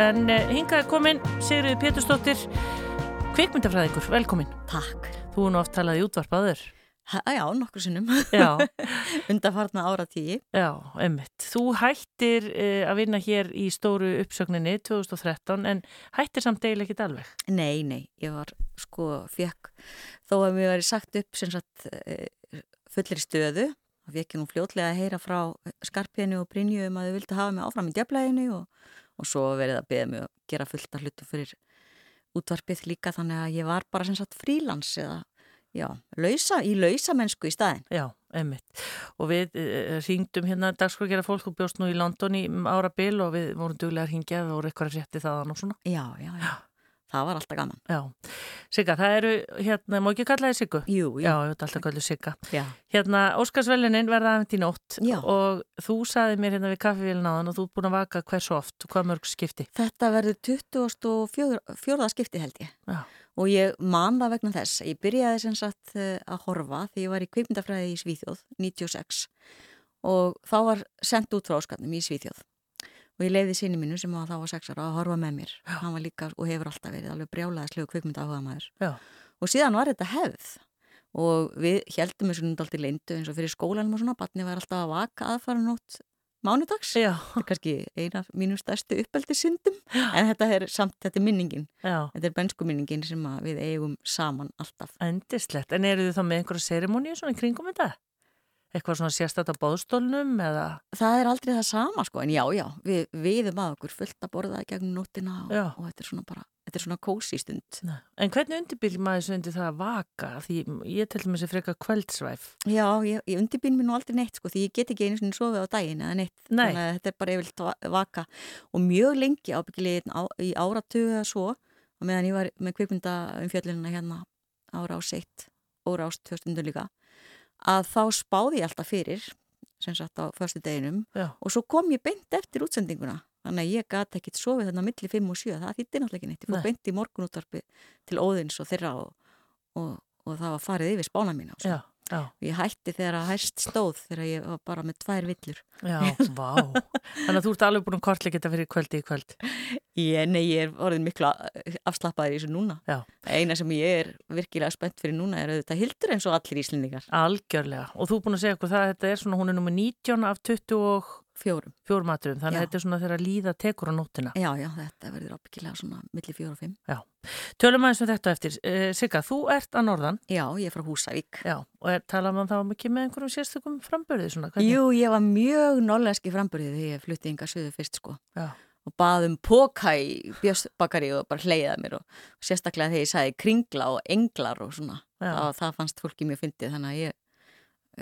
En uh, hingaði komin Sigriði Pétursdóttir, kvikmyndafræðingur, velkomin. Takk. Þú er nú oft talað í útvarpaður. Já, nokkur sinnum. Undarfarna ára tíi. Já, emmitt. Þú hættir uh, að vinna hér í stóru uppsögninni 2013 en hættir samt eiginlega ekkit alveg. Nei, nei, ég var sko fekk, þó að mér væri sagt upp sem sagt uh, fullir stöðu, þá fekk ég nú fljótlega að heyra frá Skarpjörnu og Brynju um að þau vildi hafa mig áfram í djablæðinu og, og svo verið að beða mig að gera fullt af hlutu fyrir útvarpið líka þannig að ég var bara sem sagt frílans eða Já, lausa, í lausa mennsku í staðin. Já, einmitt. Og við uh, ringdum hérna dagskvækjara fólk og bjóst nú í London í ára bil og við vorum duglega að ringja og voru eitthvað rétti þaðan og svona. Já, já, já. Það var alltaf gaman. Já. Sigga, það eru, hérna, má ekki kalla þið Siggu? Jú, jú. Já, ég veit alltaf kallu Sigga. Já. Hérna, Óskarsvelinin verða aðeins í nótt Já. og þú saði mér hérna við kaffevílin áðan og þú er búin að vaka hversu oft og hvað mörg skipti? Þetta verður 24. skipti held ég. Já. Og ég man það vegna þess. Ég byrjaði sem sagt eh, að horfa því ég var í kveipmyndafræði í Svíþjóð 96 og þá var sendt út frá óskatnum í Svíþjóð. Og ég leiði sinni mínu sem þá var 6 ára að horfa með mér. Já. Hann var líka og hefur alltaf verið alveg brjálaðislegu kveipmyndahuga maður. Já. Og síðan var þetta hefð og við heldum þessu núnt alltaf leindu eins og fyrir skólanum og svona. Batni var alltaf að vaka aðfara nótt mánudags. Já. Þetta er kannski eina mínum stærstu uppeldissyndum en þetta er samt, þetta er minningin. Já. Þetta er bensku minningin sem við eigum saman alltaf. Endislegt. En eru þið þá með einhverja serimóni svona í kringum þetta? Eitthvað svona sérstætt á bóðstólnum eða? Það er aldrei það sama sko, en já, já, við viðum að okkur fullt að borða gegnum nóttina og, og þetta er svona bara, þetta er svona kósi stund. Nei. En hvernig undirbyrjum maður þessu undir það að vaka? Því ég til dæmis er freka kvöldsvæf. Já, ég, ég undirbyrjum mér nú aldrei neitt sko, því ég get ekki einu svona sofið á daginn eða neitt. Nei. Þannig að þetta er bara yfirlt vaka og mjög lengi ábyggilegin á, í áratugu eða svo, og meðan ég var með kvipmynda um fjöllunina hérna ára á seitt, óra ást höstundu líka að þá spáði ég alltaf fyrir sem sagt á förstu deginum Já. og svo kom ég beint eftir útsendinguna. Þannig að ég gæti ekkit sofið þarna millir 5 og 7 það þýtti náttúrulega ekki neitt, ég fór Nei. beint í morgunúttarpi til óðins og þeirra og, og, og það var farið yfir spána mína og, Já, já. og ég hætti þegar að hæst stóð þegar ég var bara með tvær villur Já, vá. Þannig að þú ert alveg búin að kortleika þetta fyrir kvöldi í kvöld. ég, Nei, ég er orðin miklu afslappaður í þessu núna Já. eina sem ég er virkilega spennt fyrir núna er auðvitað hildur eins og allir íslendingar Algjörlega. Og þú er búin að segja okkur það að þetta er svona, hún er nummer 19 af 24 fjórum maturum. Þannig Já. að þetta er svona þegar að líða tekur á nóttina. Já, já, þetta verður ábyggilega svona millir fjóra og fimm Já. Tölum aðeins um þetta eftir. Uh, Sigga, þú ert að norðan. Já, ég er frá Húsavík Já. Og er, tala man þá mikið með einhverjum sérstökum frambörði svona? hvernig? Jú, ég var mjög nollenski framburðið þegar ég flutti yngar söðu fyrst sko Já. og baðum póka í björsbakari og bara hleyðað mér og, og sérstaklega þegar ég sagði kringla og englar og svona það, það fannst fólki mjög fyndið þannig að ég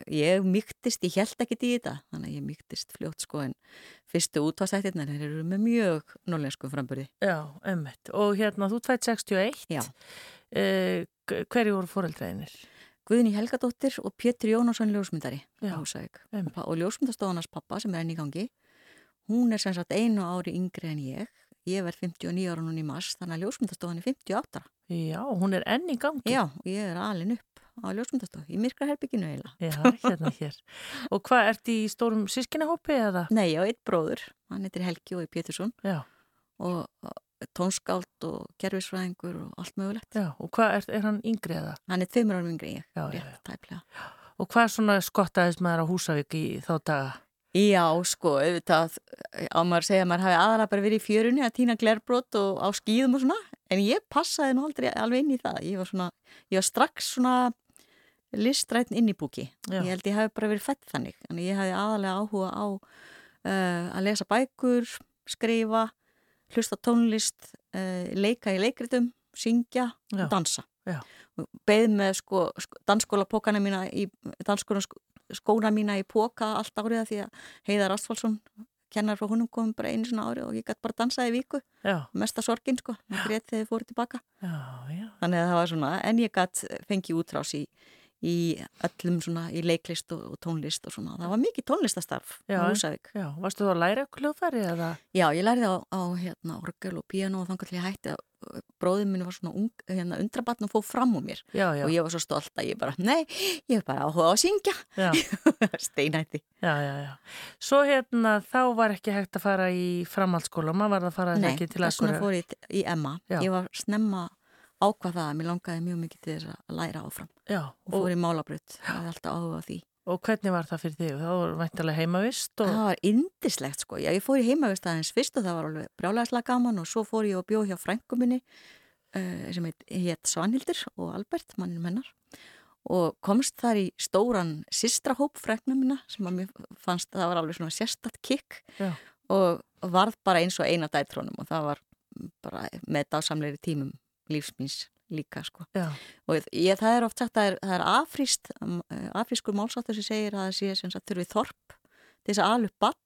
ég mygtist, ég held ekki í þetta þannig að ég mygtist fljótt sko en fyrstu útvastættirnar þeir eru með mjög nollensku framburði Já, emmitt. Og hérna, þú tveit 61. Já. Uh, hverju voru foreldræðinir? Guðni Helgadóttir og Pétur Jónásson ljósmyndari Já, einmitt. og ljósmyndastofanars pappa sem er enn í gangi hún er sem sagt einu ári yngri en ég ég verð 59 ára núna í mars þannig að ljósmyndastofan er 58 ára Já, hún er enn í gangi. Já, ég er alin upp á ljósmyndastof í myrkra herbygginu eiginlega Já, hérna hér. Og hvað, ert í stórum sískinahópi eða? Nei, ég á eitt bróður, hann heitir Helgi og er Pétursson Já, og tónskáld og gerfisfræðingur og allt mögulegt já. Og hvað, er, er hann yngri eða? Hann er tveimur árum yngri ég, Já, já, rétt tæplega Og hvað svona skottaðist maður á Húsavík í þá daga? Já, sko, auðvitað á maður að segja að maður hafi aðalega bara verið í fjörunni að týna glerbrot og á skýðum og svona en ég passaði nú aldrei alveg inn í það ég var svona, ég var strax svona listrætn inn í búki Já. ég held ég hafi bara verið fætt þannig en ég hafi aðalega áhuga á uh, að lesa bækur skrifa, hlusta tónlist uh, leika í leikritum syngja Já. og dansa beð með sko, sko dansskóla pókana mína í dansskóla skóna mína í póka allt árið af því að Heiðar Astfálsson kennar frá húnum komum bara einu svona ári og ég gæti bara dansaði viku. Já, mesta sorgin sko, ég greit þegar ég fóru tilbaka. Já, já. þannig að það var svona, en ég gæti fengið útrás í, í öllum svona í leiklist og, og tónlist og svona. Það var mikið tónlistastarf á Húsavík. Já, varstu þú að læra hljóðfæri eða? Já, ég lærði á, á hérna, orgel og piano og þannig að ég hætti að bróðin minn var svona ung, hérna, undrabatn og fóð fram úr mér. Já, já. og ég var svo stolt að ég bara, nei, ég hef bara áhuga á að syngja. Já, steinætti já, já, já. Svo hérna, þá var ekki hægt að fara í framhaldsskóla, maður var að fara Nei, ekki til þess vegna fór ég í Emma ég var snemma ákvað það að mér langaði mjög mikið til þess að læra áfram Já, og fór í málabrut, það er alltaf áhuga á því. Og hvernig var það fyrir þig? Það var væntalega heimavist og... Það var indislegt sko, já ég fór í heimavist aðeins fyrst og það var alveg brjálæðislega gaman og svo fór ég og bjóð hjá frængu minni uh, sem heit, Svanhildur og Albert, manninn mennar og komst þar í stóran sistrahóp frængu minna sem að mér fannst að það var alveg svona sérstatt kikk Já. og varð bara eins og eina dætrónum og það var bara með dásamleiri tímum lífsmýns líka sko. Og ég, það er oft sagt að það er, um, eh, afrískur málsáttur sem segir að það sé sagt þurfi þorp til þess að bann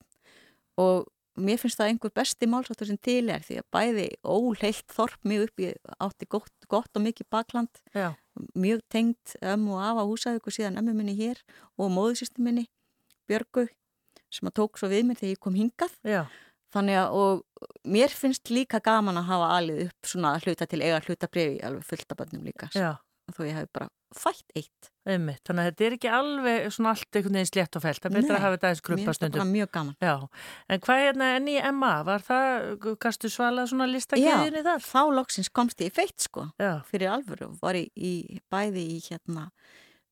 og mér finnst það einhver besti málsáttur sem til er því að bæði óleilt þorp mjög upp í átti gott, gott og mikið bakland já, mjög tengt ömmu og afa húsavík og síðan ömmu minni hér og móðusýstu minni Björgu sem að tók svo við mér þegar ég kom hingað. Já, Þannig að og mér finnst líka gaman að hafa alið upp svona hluta til eiga hluta brefi alveg fullt af bönnum líka já, þó ég hef bara fætt eitt. einmitt. Þannig að þetta er ekki alveg svona allt einhvern veginn slétt og fælt. Það er betra að hafa þetta Mér gruppa finnst það bara stundum. mjög gaman. Já, en hvað hérna enn í Emma? Var það, gastu svalað svona listageðinni þar? þá loksins komst ég í feitt sko Já, fyrir alvöru var í, í bæði í hérna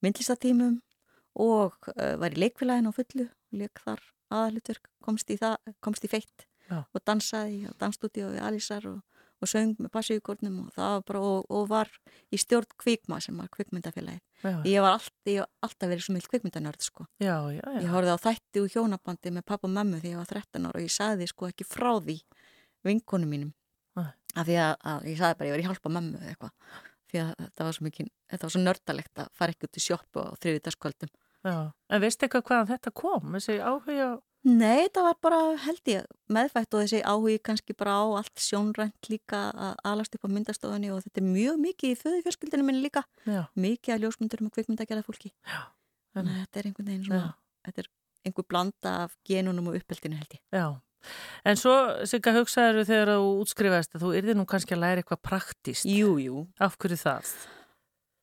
myndlistatímum og uh, var í leikfélagin á fullu leik þar aðalutverk komst í það, komst í feitt Já. og dansaði á dansstúdíu við Alísar og, og söng með passíukórnum og það var bara og, og var í stjórn kvikma sem var kvikmyndafélagið. já, Ég var alltaf, ég alltaf verið svo mjög kvikmyndanörd sko. já, já, já. Ég horfði á þætti og hjónabandi með pappa og mömmu þegar ég var 13 ára og ég sagði sko ekki frá því vinkonum mínum. Nei. Af því að, að ég sagði bara ég var í hjálpa mömmu eða eitthvað. Því að þetta var svo mikið, þetta var svo nördalegt að fara ekki út í sjoppu á þriðutaskvöldum. já. En veistu eitthvað hvaðan þetta kom? Þessi áhuga? Nei, það var bara held ég meðfætt og þessi áhugi kannski bara á allt sjónrænt líka að alast upp á myndastofunni og þetta er mjög mikið í föðu fjölskyldinu minni líka. Já, Mikið að ljósmyndurum og kvikmyndagerða fólki. já, Þannig að þetta er einhvern veginn svona, þetta er einhver blanda af genunum og uppeldinu held ég. já. En svo, Sigga, hugsaður þegar þú útskrifaðist að þú yrði nú kannski að læra eitthvað praktíst. Jú, jú. Af hverju það?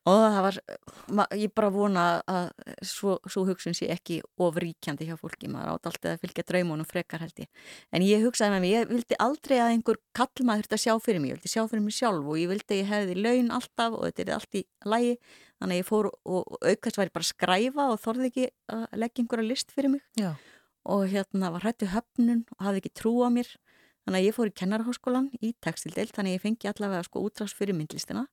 Og það var, ég bara vona að svo, svo hugsun sé ekki ofríkjandi hjá fólki, maður átt alltaf að fylgja draumunum frekar held ég. En ég hugsaði með mig, ég vildi aldrei að einhver kallmaður þurfti að sjá fyrir mig, ég vildi sjá fyrir mig sjálf og ég vildi að ég hefði laun alltaf og þetta er allt í lægi, þannig að ég fór og, aukast var ég bara að skræfa og þorði ekki að leggja einhverja list fyrir mig. Já, og hérna var hrættu höfnun og hafði ekki trú á mér, þannig að ég fór í kennarháskólan í textildeild, þannig að ég fengi allavega sko útrás fyrir myndlistina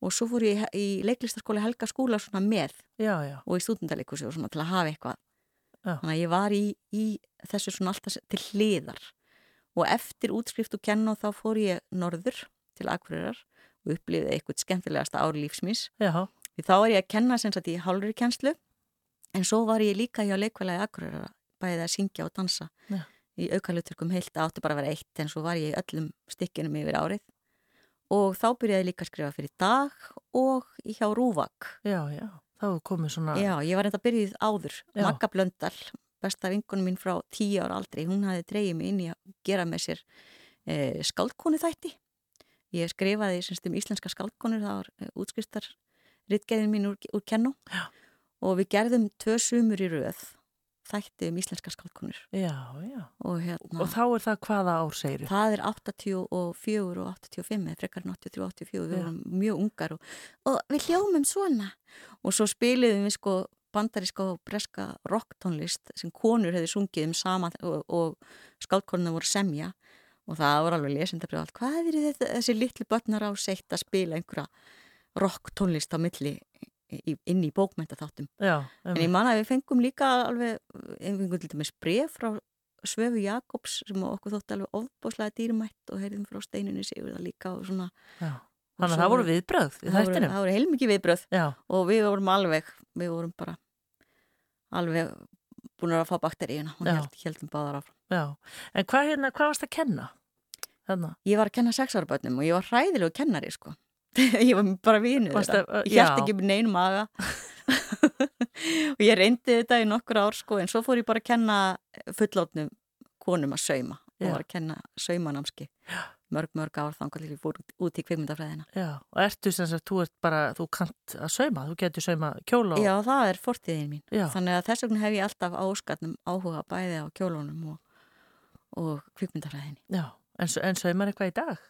og svo fór ég í leiklistaskóla Helga skúla svona með. Já, já, og í stúdendalíkusi og svona til að hafa eitthvað. Já. þannig að ég var í, í þessu svona alltaf til hliðar. Og eftir útskrift og kenna þá fór ég norður til Akureyrar og upplifði eitthvað skemmtilegasta ári lífsmís því þá var ég að kenna sem sagt í hálfri kennslu. En svo var ég líka hjá leikvælega í Akureyrar bæðið að syngja og dansa Já. í aukaluturkum heilt átti bara að vera eitt. En svo var ég í öllum stykkinum yfir árið og þá byrjaði ég líka að skrifa fyrir dag og hjá Rúvak já, já. Þá komið svona... Já, ég var reynda byrjuð áður Já. Magga Blöndal, besta vingunum mín frá tíu ára aldrei, hún hafði dreyið mig inn í að gera með sér e, skáldkonu þætti ég skrifaði semst um íslenska skáldkonur það var e, útskristar ritgeðin mín úr, úr kennu Já. og við gerðum tvö sumur í röð þætti um íslenska skáldkonur. Já, já. og hérna Og þá er það hvaða ár segir Það er 84 og 85 eða frekar en 83 og 84 við vorum mjög ungar og, og við hljómum svona. Og svo spiliðum við sko bandaríska og breska rocktónlist sem konur hefði sungið um sama og, og skáldkonuna voru semja. Og það voru alveg lesendabrið allt hvað er þetta, þessi litlu börnar á seitt að spila einhverja rocktónlist á milli inn í bókmæntaþáttum Já, En ég um, man að við fengum líka alveg einhvern dæmis bref frá Svöfu Jakobs sem okkur þótti alveg ofbáslega dýrmætt og heyrðum frá steinunni sigur það líka og svona. já. Þannig að það voru viðbröð í þættinum. það voru heilmikið viðbröð Já, og við vorum alveg, við vorum bara alveg búin að fá bakteríuna og Já. held, heldum báðar já. En hvað, hérna, hvað varst að kenna? Þannig. Ég var að kenna sexárabötnum og ég var hræðilegu kennari sko. ég var bara Varstu þeirra. Ég já. ekki með neinum maga og ég reyndi þetta í nokkur ár sko en svo fór ég bara að kenna fullótnum konum að sauma Já. og var að kenna saumanámski mörg, mörg ár þangar til ég fór út í kvikmyndafræðina. Já, og ertu sem sagt, þú ert bara, þú kant að sauma, þú getur sauma kjóla og... Já, það er fortíðin mín. Já. Þannig að þess vegna hef ég alltaf áskatnum áhuga bæði á kjólunum og, og kvikmyndafræðinni. Já, en, en saumar eitthvað í dag?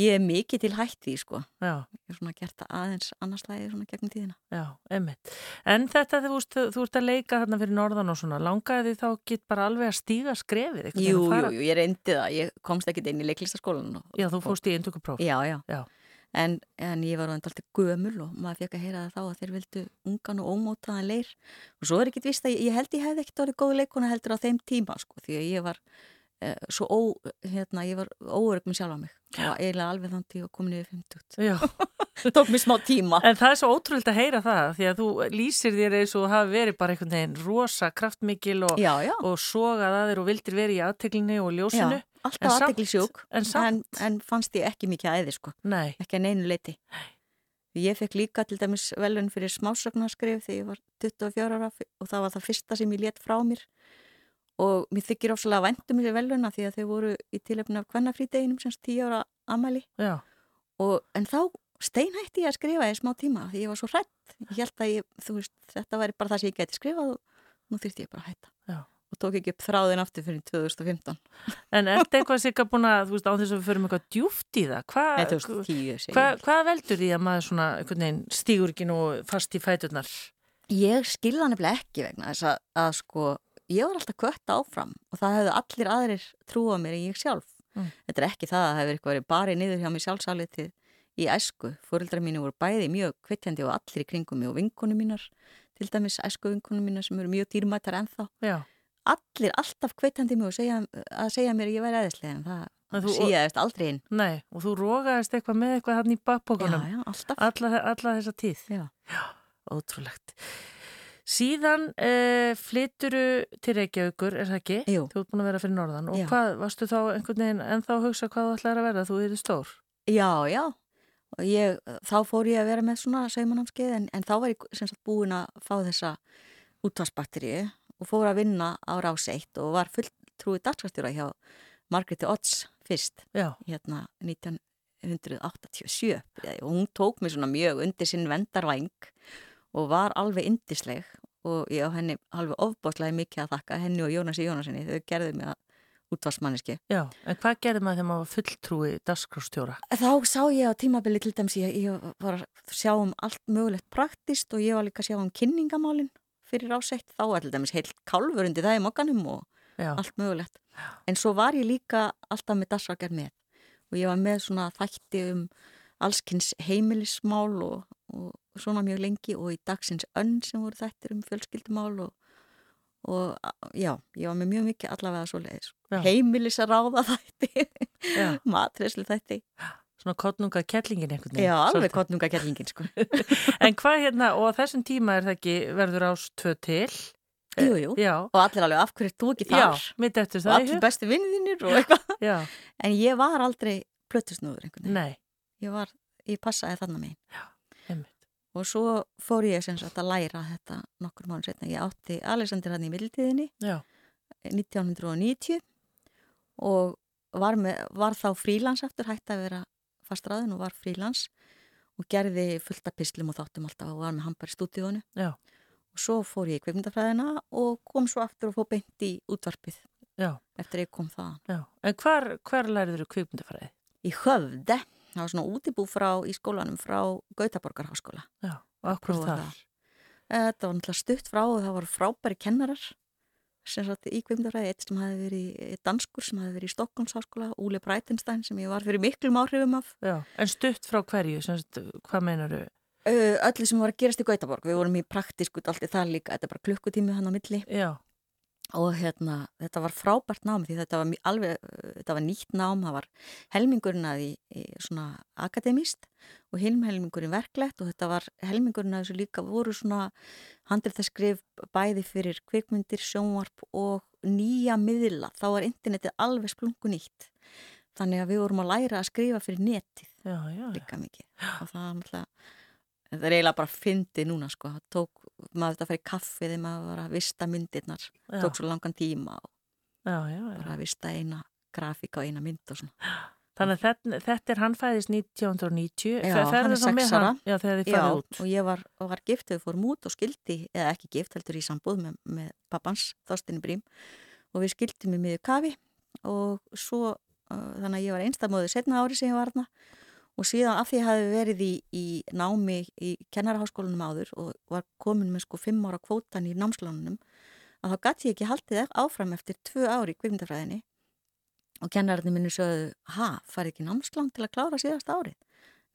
Ég er mikið til hætt því, sko. Já. Ég er svona gert það aðeins annarslæði svona gegnum tíðina. Já, einmitt. En þetta þú, veist, þú ert að leika þarna fyrir norðan og svona, langaði þá get bara alveg að stíga skrefið? Jú, jú, jú, ég reyndi það. Ég komst ekkit inn í leiklistaskólan. Og, Já, þú fórst í indökupróf. Já, já. Já. En, en ég var á alltaf gömul og maður fekk að heyra það þá að þeir vildu ungan og ómótaðan leir og svo er ekkit vist að ég, ég held ég hefði ekkit orðið góð leikona heldur á þeim tíma sko því að ég var svo ó, hérna, ég var óörg með sjálfa mig. Og eiginlega alveg þannig að komin yfir 50 Já. tók mér smá tíma. En það er svo ótrúld að heyra það því að þú lýsir þér eins og hafi verið bara einhvern veginn rosa kraftmikil og, Já, já, og sogað að þér og vildir verið í aðteglinni og já ljósinu. En alltaf samt- aðtegli sjúk en en, en fannst ég ekki mikið æði sko. Nei, ekki að neinu leiti Ég fekk líka til dæmis velun fyrir smásögnaskrif þegar ég var 24 ára og það var það fyrsta sem ég let frá mér og mér þykir ofsalega væntum þessi veluna því að þau voru í tilöfni af kvennafrídeginum semst 10 ára amæli já, og en þá steinhætti ég að skrifa í smá tíma því ég var svo hrætt ég held að ég, veist, þetta væri bara það sem ég geti skrifað og nú þurfti ég bara að hætta Já. og tók ekki upp þráðin aftur fyrir 2015 en ertu eitthvað sikka búin að, þú veist, á þess að við förum eitthvað djúft í það? Hva, Nei, 2010 segi hva, hvað veldur því að maður svona, stígur ekki nú fast í fæturnar? Ég skilða nefnilega ekki vegna þess að, að sko, ég var alltaf kött áfram og það hefðu allir aðrir trúa mér en ég sjálf. Mm. Þetta er ekki það að það hefur eitthvað verið barið niður hjá mig sjálfsálitið í æsku. Fóreldrar mínu voru bæði mjög kvittjandi og allir í kringum mig og vinkunum mínar, til dæmis æsku vinkunum mínar sem eru mjög dýrmættar ennþá. Já, Allir alltaf kvittjandi mig og segja, að segja mér að ég væri aðeinslega en það þú- síðaðist aldrei inn. nei, og þú rógaðist eitthvað með eitthvað hann í Já, bakbókunum já, alltaf. alla, alla þessa tíð. Já. Ótrúlegt. Síðan uh, flyturu til Reykjavíkur, er það ekki? Jú. Þú ert búin að vera fyrir norðan. Og Já. hvað, varstu þá einhvern veginn ennþá að hugsa hvað þú ætlaði að verða? Þú erum stór. Já, já. Ég, þá fór ég að vera með svona saumanámskeið en, en þá var ég sem sagt búin að fá þessa útvarsbakteríu og fór að vinna á rás 1 og var fulltrúið dagskastjóra hjá Margréti Odds fyrst, Já, hérna 1987 og hún tók mér svona mjög undir sinn vendarvæng og var alveg indisleg og ég á henni alveg ofbáslega mikið að þakka henni og Jónasi Jónasinni þau gerðu mig að útvarsmanniski já. En hvað gerði maður þegar maður var fulltrúi dagskrástjóra? Þá sá ég á tímabili til dæmis, ég, ég var að sjá um allt mögulegt praktist og ég var líka að sjá um kynningamálin fyrir ásett. Þá var til dæmis heilt kálfur undir það í mokkanum og Já, allt mögulegt. En svo var ég líka alltaf með dagsrakar með og ég var með svona þætti um allskins heimilismál og, og svona mjög lengi og í dagsins önn sem voru þættir um fjölskyldumál og, og já, ég var með mjög mikið allavega svo leiðis. Já. Heimilis að ráða þætti, já. matreslu þætti. Svona kottnunga kettlingin einhvern veginn. Já, alveg kottnunga kellingin sko. En hvað hérna, og þessum tíma er það ekki verður ás tvö til? Jú, jú. Já, Og allir alveg, af hverju þú ekki já, þar? mitt eftir og það í allir bestu vinninir og eitthvað. Já, En ég var aldrei plötusnúður einhvern veginn. nei, Ég var, ég passaði þannig megin. einmitt. Og svo fór ég sem sagt að læra þetta nokkur mánu setna. Ég átti Alexander hann í mildtíðinni Já, 1990 og var, með, var þá frílans aftur, hætti að vera fastraðin og var frílans og gerði fullt af pislum og þáttum alltaf og var með hambar í stúdíónu. já, Og svo fór ég í kveikmyndafræðina og kom svo aftur og fór beint í útvarpið já, eftir ég kom þaðan. já. En hvar, hvar læriður þú kvikmyndafræði? Í höfde, það var svona útibú frá í skólanum frá Gautaborgarháskóla. Já, og okkur þar? það. Þetta var náttúrulega stutt frá og það voru frábæri kennarar sem satt í kveimdafræði, eitt sem hafi verið danskur sem hafi verið í Stokkonsháskóla, Úli Breitenstein sem ég var fyrir miklum áhrifum af. Já, en stutt frá hverju, sagt, hvað meinar þú? Uh, öllu sem var að gerast í Gautaborg, við vorum í praktískut allt í það líka, þetta er bara klukkutími hann á milli Já, og hérna, þetta var frábært nám því þetta var alveg, uh, þetta var nýtt nám, það var helmingurinn að í, í svona akademist og hilmhelmingurinn verklegt og þetta var helmingurinn að þessu líka voru svona handrið það skrif bæði fyrir kvikmyndir, sjónvarp og nýja miðla, þá var internetið alveg splungu nýtt. Þannig að við vorum að læra að skrifa fyrir netið. Já, já, já. líka mikið. Og það er náttúrulega það er eiginlega bara fyndi núna sko tók, maður þetta að fara í kaffi þegar maður var að vista myndirnar Já. tók svo langan tíma og já, já, bara að vista eina grafík á eina mynd og svona Þannig að þetta, er hann fæðist 1990. Já, Fer- hann er þá með sex ára. hann? Já, þegar þið farið út. og ég var, var gift, við fórum út og skildi, eða ekki gift, heldur í sambúð með, með pappans, Þorstinni Brím og við skildum í miður kafi og svo, uh, þannig að ég var einstamóðu setna ári sem ég var þarna og síðan af því að ég hafi verið í, í námi í kennaraháskólanum áður og var komin með sko fimm ára kvótan í námslánunum að þá gæti ég ekki haldið áfram eftir tvö ári í kvikmyndafræðinni. Og kennararnir minni sögðu, ha, farið ekki námslán til að klára síðasta árið?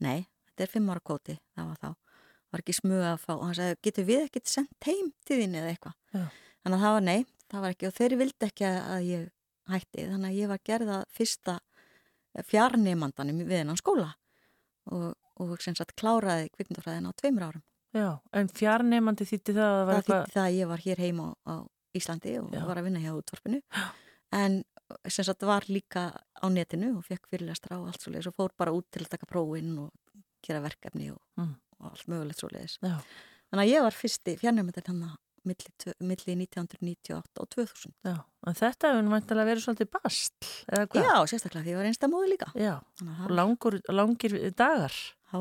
Nei, þetta er fimm ára kvóti, það var þá. Var ekki smuga að fá og hann sagði, getur við ekkert sendt heim til þín eða eitthvað? Þannig að það var nei, það var ekki og þeir vildi ekki að ég hætti. Þannig að ég var gerða fyrsta fjarnemandanum við hennan skóla og, og sem sagt kláraði kvikmyndafræðina á tveimur árum. Já, en fjarnemandi þýtti það að það var það eitthvað... þýtti það að ég var hér heima á, Íslandi og Já. var að vinna hjá útvarpinu. En sem sagt var líka á netinu og fekk fyrirlestra og allt svo leiðis og fór bara út til að taka prófin og gera verkefni og, Mm. og allt mögulegt svo leiðis Já, þannig að ég var fyrsti fjarnæmandar hann milli, milli 1998 og 2000 já. En þetta hefur mæntilega verið svolítið bastl, eða hvað? Já, sérstaklega því ég var einsta líka Já, að og langur, langir dagar.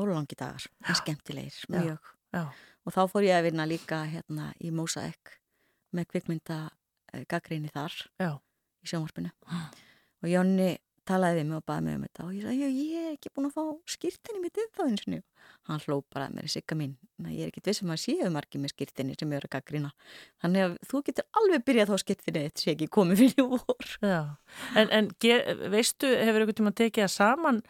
var langi dagar, en skemmtilegir Já. mjög Já, og þá fór ég að vinna líka hérna í Mosaic með kvikmynda gaggrinni þar já, í sjónvarpinu Mm. og Jónni talaði við mig og baði mig um þetta og ég sagði, ég er ekki búin að fá skýrtinni mitt inn þá eins og njú hann hló bara að mér í sigga mín Nei, ég er ekki vissum að séu margir með skýrtinni sem eru að gaggrina þannig að þú getur alveg byrjað þá skýrtinni þetta sé ekki komið fyrir vor. Já. En, en veistu, hefur einhvern tíma tekið það saman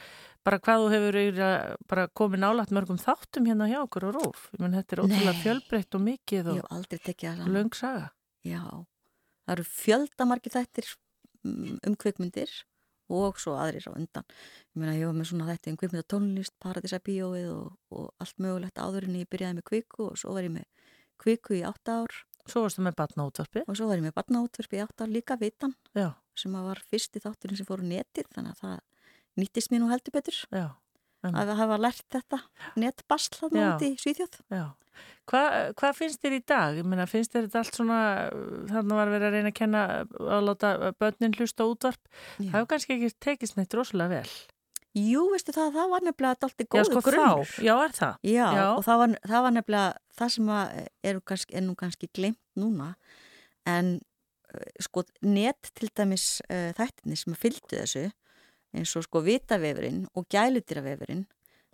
bara hvað þú hefur komið nálægt mörgum þáttum hérna hjá okkur og rúf? Ég menn, þetta er ótrúlega fjölbreytt og mikið ég og hef aldrei tekið það saman. löng saga. já, það eru fjöldamargir þættir mm, um kvikmyndir og svo aðrir á undan. Ég meina ég var með svona þetta um kvikmynda tónlist paradísa bíóið og, og allt mögulegt áður en ég byrjaði með kviku og svo var ég með kviku í átta ár. Svo varstu með batnaútvarpi. og svo var ég með barnaútverfi í átt ár líka vitan Já, sem var fyrsti þátturinn sem fór á netið þannig að það nýttist mér nú heldur betur. Já, en, að hafa lært þetta netbasl þarna Já. úti í Svíþjóð já. Hvað hva finnst þér í dag? Ég meina, finnst þér þetta allt svona, þannig var verið að reyna að kenna að láta börnin hlusta útvarp. Það Já. hefur kannski ekki tekist neitt rosalega vel. Jú, veistu það, það var nefnilega alltaf Já, góðu sko grunnur. Já, er það? Já, Já. og það var, það var nefnilega það sem er, kannski, er nú kannski glemt núna en eh, sko net til dæmis uh, þættinni sem að fylgdu þessu eins og sko vitavefurinn og gæludýravefurinn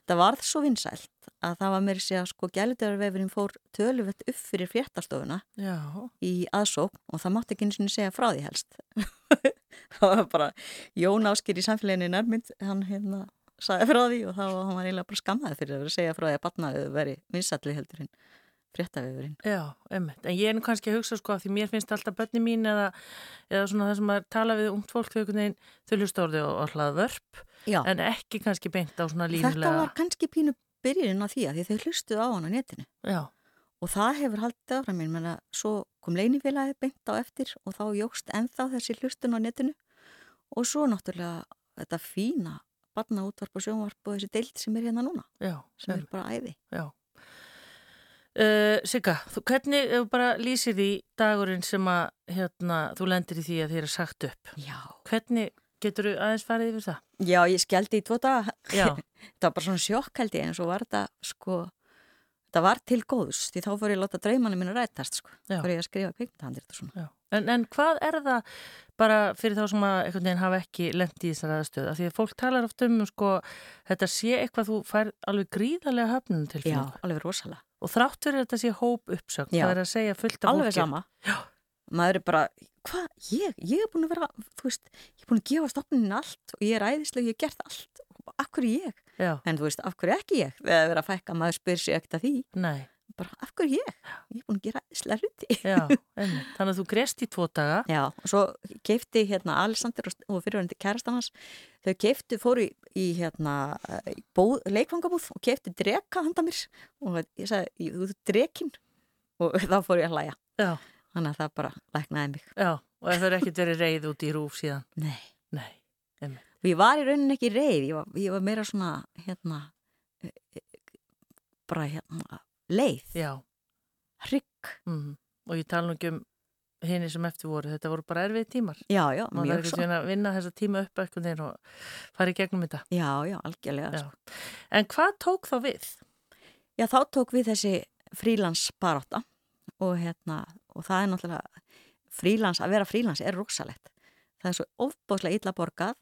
það varð svo vinsælt að það var sig að sko gæludýravefurinn fór töluvett upp fyrir fréttastofuna Já, í aðsókn og það mátti ekki eins og segja frá því helst. Það var bara Jón Áskir í samfélaginu nærmynd hann hérna sagði frá því og þá var hann eiginlega bara skammaði fyrir að vera að segja frá því að batnaðu veri vinsalli heldur en fréttavefurinn já, emmitt. En ég er nú kannski að hugsa sko að því mér finnst alltaf börni mín eða, eða svona það sem að tala við ungt fólk veginn, þau hlusta orðið og, og hlaða vörp Já, en ekki kannski beint á svona þetta línulega. var kannski pínu byrjunin á því að því þau hlustuðu á hann á netinu Já, og það hefur haldið áfram mér menna svo kom leinifélagið beint á eftir og þá jógst ennþá þessi hlustun á netinu og svo náttúrulega þetta fína barna útvarp og sjónvarp og þessi deild sem er hérna núna já, sem er bara æði Já. Uh, Sigga, hvernig bara lýsir því dagurinn sem að hérna, þú lendir í því að þið er sagt upp? Já, Hvernig getur þú aðeins farið yfir það? Já, ég skelldi í tvo daga. Já, þetta var bara svona sjokk held ég en svo var þetta sko, þetta var til góðs því þá fór ég að láta draumanum minna rætast sko. Já. Fór ég að skrifa kveikmyndahandir og svona. já. En, en hvað er það bara fyrir þá sem að einhvern veginn hafa ekki lendi í þessar aðstöð? Af Því að fólk talar oft um sko, þetta sé eitthvað þú fær alveg gríðarlega höfnum til Já, alveg rosalega. Og þrátt fyrir þetta sé hóp uppsögn, það er að segja fullt af Alveg fólki. sama. Já. Maður er bara, hvað, ég, ég er búin að vera, þú veist, ég er búin að gefa stopnin allt og ég er æðislega, ég hef gert allt. Og hverju ég? Já, En þú veist, hverju ekki ég? Þegar það er að fækka, maður spyr sér ekkert að því. nei, Bara, af hverju ég? Ég er búin að gera einmitt. Þannig að þú grest í tvo daga. Já, og svo keifti hérna Alexander og- fyrirvændi kærastannars þau keiftu, fóru í, í hérna bóð, leikfangabúð og keiftu dreka handa mér. Og ég sagði, "Jú, þú ert drekin og þá fór ég að hlæja. Já, þannig að það bara læknaði mig. Já, og það er ekkert verið reið út í rúf síðan. Nei, Nei, og ég var í rauninni ekki reið ég var, ég var meira svona hérna e, e, bara hérna leið, Já, hrygg mm. og ég tala nú ekki um henni sem eftir voru, þetta voru bara erfið tímar Já, já, maður svo ekki að vinna þessa tíma upp eitthvað þegar og fara í gegnum þetta Já, já, algjörlega Já. sko. En hvað tók þá við? Já, þá tók við þessi frílansbarátta og hérna, og það er náttúrulega frílans, að vera frílans er rosalegt. Það er svo ofbáslega illa borgað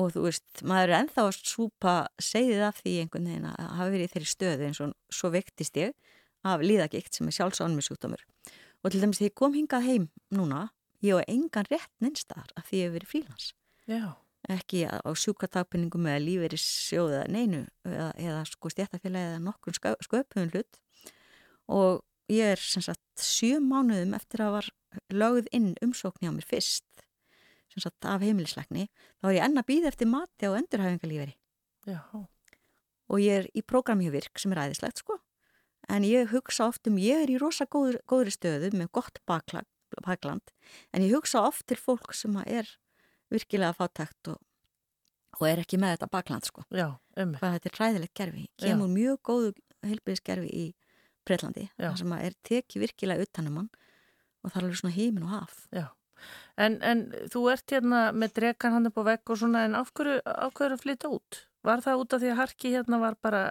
og þú veist, maður er ennþá að súpa segðið af því einhvern veginn að hafa verið í þeirri stöðu eins og svo vektist ég af líðagikt sem er sjálfsánum sjúkdómur. Og til dæmis því ég kom hingað heim núna, ég á engan rétt nynstaðar af því ég hef verið frílans Já, ekki á sjúkartagpinningum eða lífeyri sjóða neinu eða, eða sko stjættafélagi eða nokkur sköpun hlut. Og ég er sem sagt sjö mánuðum eftir að var lögð inn umsókn hjá mér fyrst sem sagt af heimilisleikni þá er ég enn að býða eftir mati á endurhæfingalífeyri já, og ég er í programmi hjá virk sem er æðislegt sko. En ég hugsa oft um, ég er í rosa góður, góðri stöðu með gott bakland, bakland en ég hugsa oft til fólk sem er virkilega fátækt og, og er ekki með þetta bakland sko. Já, um þetta er ræðilegt gerfi kemur mjög góðu heilbyrðisgerfi í Breitlandi Já. þar sem er tekið virkilega utanum hann og það er alveg svona heimin og haf. Já, en, en þú ert hérna með drekan hann upp á vegg og svona en af hverju, af hverju að flytja út? Var það út af því að Harki hérna var bara,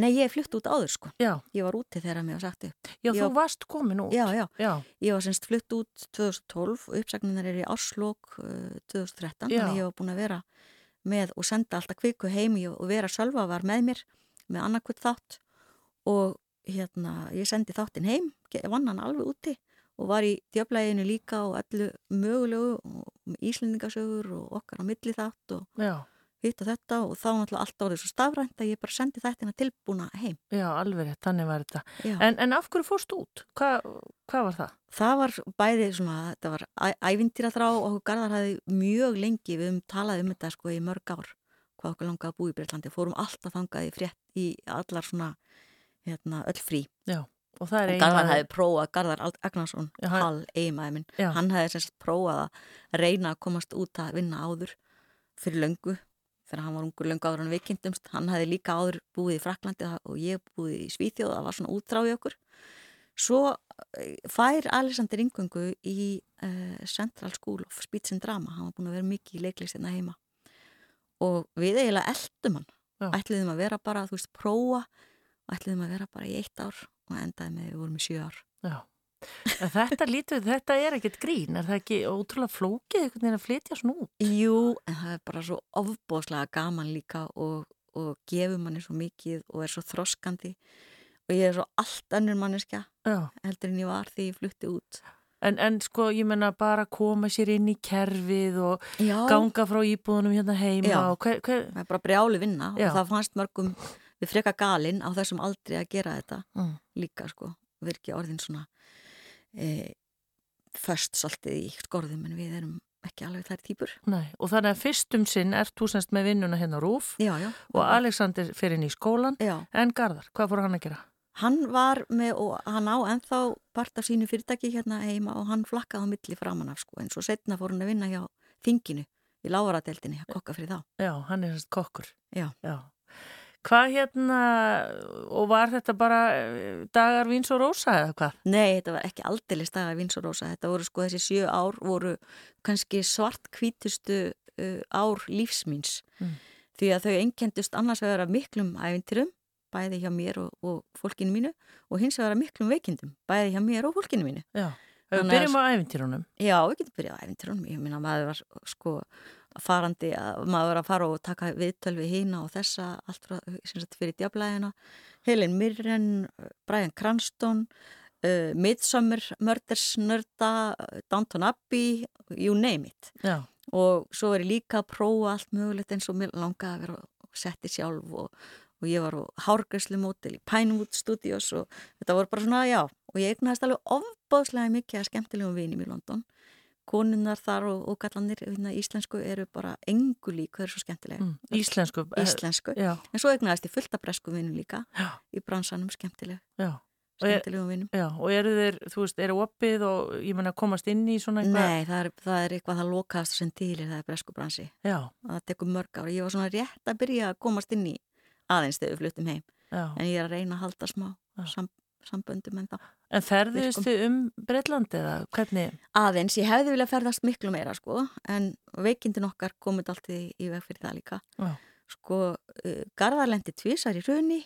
Nei, ég flutt út áður sko. Já, ég var úti þegar mér var sagt upp. Já, þú varst komin út. Já, já, Já, ég var semst flutt út 2012 og uppsagninar er í árslók uh, 2013 Já. þannig ég var búin að vera með og senda alltaf kviku heim. Í- og vera sjálfa var með mér með annarkvöld þátt. Og hérna ég sendi þáttinn heim, vann hann alveg úti og var í djöflæginu líka og allu mögulegu íslendingasögur og okkar á milli þátt og já, hitt og þetta og þá náttúrulega allt árið svo stafrænt að ég bara sendi þættina tilbúna heim. já, alveg þannig var þetta. En, en af hverju fórst út? Hva, hvað var það? Það var bæði svona, þetta var ævindýra þrá og okkur Garðar hafði mjög lengi, við höfum talað um þetta sko í mörg ár, hvað okkur langaði að búa í Breitlandi, fórum alltaf þangað í frétt í allar svona, hérna, öll frí. Já, og það er Og Garðar hafði prófað, Garðar Agnarsson, Hall, eiginmaður minn, Já. hann hafði semst prófað að reyna að komast út að vinna áður fyrir löngu, þegar hann var ungur löngu áður en veikindumst, hann hafði líka áður búið í Fraklandi og ég búið í Svíþjóð, það var svona útráð í okkur. Svo eh, fær Alexander Ingungu í uh, Central School of Speech and Drama, hann var búin að vera mikið í leiklistina heima. Og við eiginlega eldum hann, ætliðum að vera bara, þú veist, prófa ætliðum að vera bara í eitt ár og endaði með, við vorum í sjö ár. Já. En þetta lítur, þetta er ekkert grín, er það ekki ótrúlega flókið einhvern veginn að flytja svona út? Jú, en það er bara svo ofbóðslega gaman líka og, og gefur manni svo mikið og er svo þroskandi og ég er svo allt önnur manneskja Já. heldur en ég var því ég flutti út. En, en sko, ég menna bara koma sér inn í kerfið og Já, ganga frá íbúðunum hérna heima Já. og hver, hver, það er bara brjálu vinna Já. og það fannst mörgum við freka galinn á þessum aldrei að gera þetta mm, líka sko, ekki orðin svona e, först svolítið í skorðum en við erum ekki alveg þær týpur. nei, og þannig að fyrstum sinn ert þú semst með vinnuna hérna Rúf Já, já. og Alexander fyrir inn í skólan Já, en Garðar, hvað fór hann að gera? hann var með og hann á ennþá part af sínu fyrirtæki hérna heima og hann flakkaði á milli framan af sko en svo setna fór hann að vinna hjá þinginu í lávaradeldinni að kokka fyrir þá. Já, hann er semst kokkur. Já. Hvað hérna, og var þetta bara eh, dagar víns og rósa eða hvað? Nei, þetta var ekki aldeilis dagar vins og rósa, þetta voru sko þessi sjö ár voru kannski svart hvítustu uh, ár lífsmýns Mm. því að þau einkendust annars vegar af miklum æfintirum, bæði hjá mér og, og fólkinu mínu og hins vegar af miklum veikindum, bæði hjá mér og fólkinu mínu. Já, við að- byrjum á æfintýrunum. Já, við getum byrjað á æfintirunum, ég minna maður var sko farandi, að, maður að fara og taka viðtöl við hína og þessa allt frá, sagt, fyrir djablæðina Helen Mirren, Brian Cranston uh, Midsummer Murders Nörda, Downton Abbey you name it. Já, og svo er ég líka að prófa allt mögulegt eins og mér langaði að vera og setti sjálf og, og ég var á hárgræslu mótil í Pinewood Studios og þetta voru bara svona, já og ég eignaðist alveg ofbáðslega mikið að skemmtilegum vinum í London konunnar þar og, og gallanir hérna, íslensku eru bara engu lík þau eru svo skemmtilega mm, íslensku. eh, íslensku, en svo eignaðist ég fullt af bresku vinum líka já, í bransanum skemmtileg. Já. Og er- skemmtilegum vinum. Já, og eru þeir, þú veist, eru opið og ég menna komast inn í svona eitthvað? Nei, það er, það er eitthvað það lokaðast sem er það er bresku bransi það tekur mörg ára, ég var svona rétt að byrja að komast inn í aðeins þegar við fluttum heim. En ég er að reyna að halda smá sam, samböndum en það En ferðist þið um Breitlandi eða hvernig? Aðeins, ég hefði viljað ferðast miklu meira sko, en veikindin okkar komið allt í, í veg fyrir það líka. Já. Sko, uh, Garðarlendi tvísar í raunni,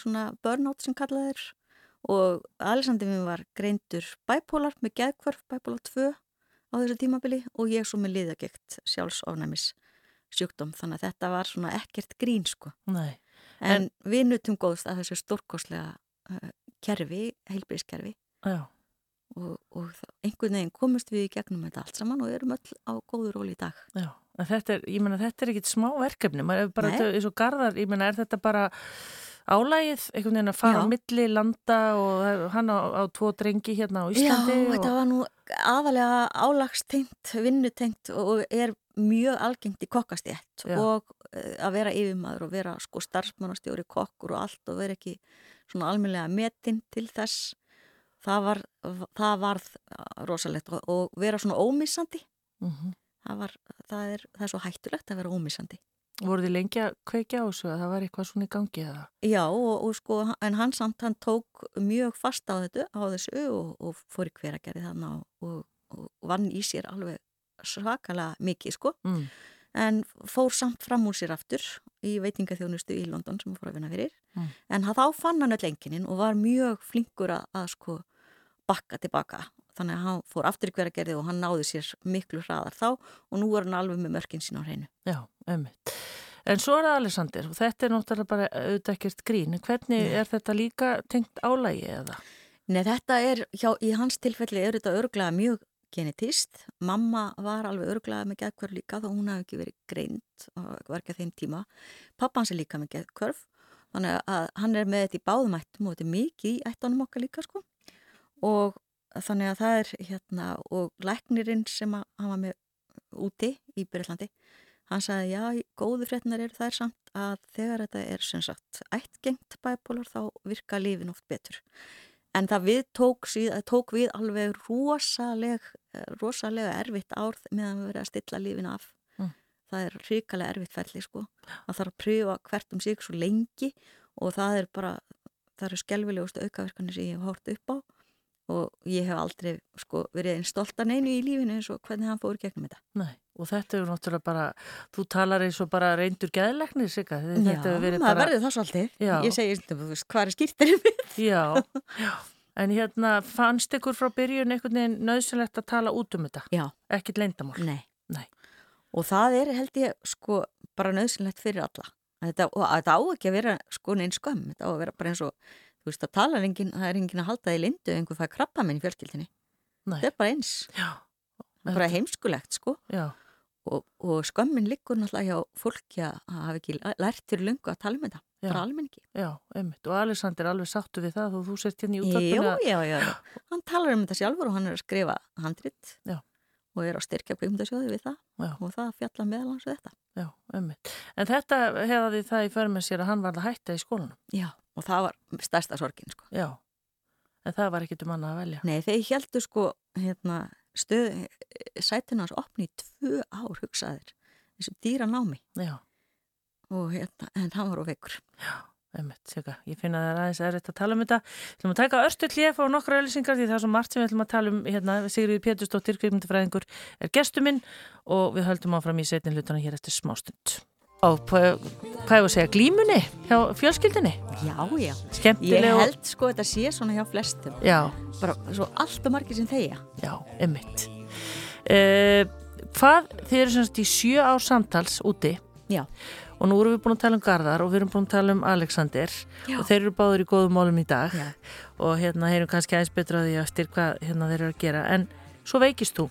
svona burnout sem kallaður og Alessandri minn var greindur bæpólar með geðkvörf, bæpólar 2 á þessu tímabili og ég svo með liðagegt sjálfsofnæmis sjúkdóm þannig að þetta var svona ekkert grín sko. Nei. En, en við nutum góðst að þessu stórkoslega uh, kerfi, heilbríðskerfi og, og einhvern veginn komust við í gegnum þetta allt saman og erum öll á góður ról í dag. Já, þetta er, ég menna þetta er ekkit smá verkefni, maður er bara eins og garðar, ég menna er þetta bara álægið, einhvern veginn að fara á milli landa og hann á, á tvo drengi hérna á Íslandi. Já, og... þetta var nú aðalega álagstengt, vinnutengt og er mjög algengt í kokkastétt og uh, að vera yfirmaður og vera sko starfsmannastjóri kokkur og allt og vera ekki svona alminlega metin til þess það var það varð rosalegt og, og vera svona ómissandi mm -hmm. það, var, það, er, það er svo hættulegt að vera ómissandi voru þið lengi að kveikja á þessu að það var eitthvað svona í gangi eða? Já og, og sko en hann samt hann tók mjög fast á, þetta, á þessu og, og fór í hveragerði þannig og, og vann í sér alveg svakalega mikið sko mm. en fór samt fram úr sér aftur í veitingaþjónustu í London sem hann fór að vinna fyrir mm. en þá fann hann öll enginin og var mjög flinkur að, að sko bakka tilbaka þannig að hann fór aftur í hverja gerði og hann náði sér miklu hraðar þá og nú er hann alveg með mörkin sín á hreinu Já, ömmit En svo er það Alessandir og þetta er náttúrulega bara auðvitað ekkert grín hvernig Nei. er þetta líka tengt álægi eða? Nei, þetta er, hjá, í hans tilfelli er þetta örglega mjög genetist. Mamma var alveg örglega með geðkvörf líka þó hún hafði ekki verið greint og var ekki að þeim tíma. Pappa hans er líka með geðkvörf þannig að hann er með þetta í báðumættum og þetta er mikið í ættanum okkar líka sko og þannig að það er hérna og læknirinn sem hann var með úti í Breitlandi hann sagði já, góðu fréttinar eru þær samt að þegar þetta er sem sagt ættgengt bæpólur þá virka lífin oft betur En það við tók, tók við alveg rosaleg, rosalega erfitt árð meðan við verðum að stilla lífin af. Mm. Það er ríkalega erfitt ferli sko. Það þarf að pröfa hvert um sig svo lengi og það er bara, það eru skelvilegustu aukaverkanir sem ég hef hórt upp á og ég hef aldrei sko verið einn stoltan einu í lífinu eins og hvernig hann fór gegnum þetta. Nei, og þetta er náttúrulega bara, þú talar eins og bara reyndur geðleiknir sig að þetta verið bara... Já, maður verður það svolítið. Já. Ég segi, hvað er skýrtirinn mitt? Já, já. En hérna, fannst ykkur frá byrjun einhvern veginn nöðsynlegt að tala út um þetta? Já. Ekkit leindamál? Nei. Nei. Og það er, held ég, sko, bara nöðsynlegt fyrir alla. Þetta, og þetta á ekki að vera sko neins skömm, þetta á að vera bara eins og þú veist að tala engin, það er engin að halda í lindu einhver fæði krabba minn í fjölskyldinni þetta er bara eins. Já, bara heimskulegt sko. Og, og skömmin liggur náttúrulega hjá fólki að hafa ekki lært til lungu að tala um þetta, já. bara almenningi. Já, og Alessandr er alveg sattu við það og þú sért hérna í útvarpinu Já, já, já, hann talar um þetta sjálfur og hann er að skrifa handrit já. og er á styrkja kveimundasjóði við það. Og það fjalla meðalans við þetta. En þetta hefði það í förmið sér að hann var að hætta í skólanum. Já og það var stærsta sorgin sko. Já, en það var ekkit um annað að velja. Nei, þeir heldur sko hérna, stöð, sætinu hans opni í tvö ár hugsaðir þessu dýra námi. Já. og hérna, en hann var á veikur. Já, einmitt, sjöka ég finna það aðeins erriðt að tala um þetta. Þú ætlum að taka örstu klíf og nokkru öllisingar því það er svo margt sem við ætlum að tala um hérna, Sigriði Pétursdóttir, kveikmyndifræðingur er gestuminn og við höldum áfram í setin hlutana hér eftir smástund á, hvað var að segja, glímunni hjá fjölskyldinni. Já, já. Skemmtileg. Ég held sko að þetta sé svona hjá flestum. Já. Bara svo allt og margir sem þeia. Já, emitt. Uh, hvað, þið eru semst í sjö ár samtals úti. Já. Og nú erum við búin að tala um Garðar og við erum búin að tala um Alexander Já. og þeir eru báður í góðum málum í dag Já. og hérna heyrum kannski aðeins betra á því eftir hvað hérna þeir eru að gera. En svo veikist þú.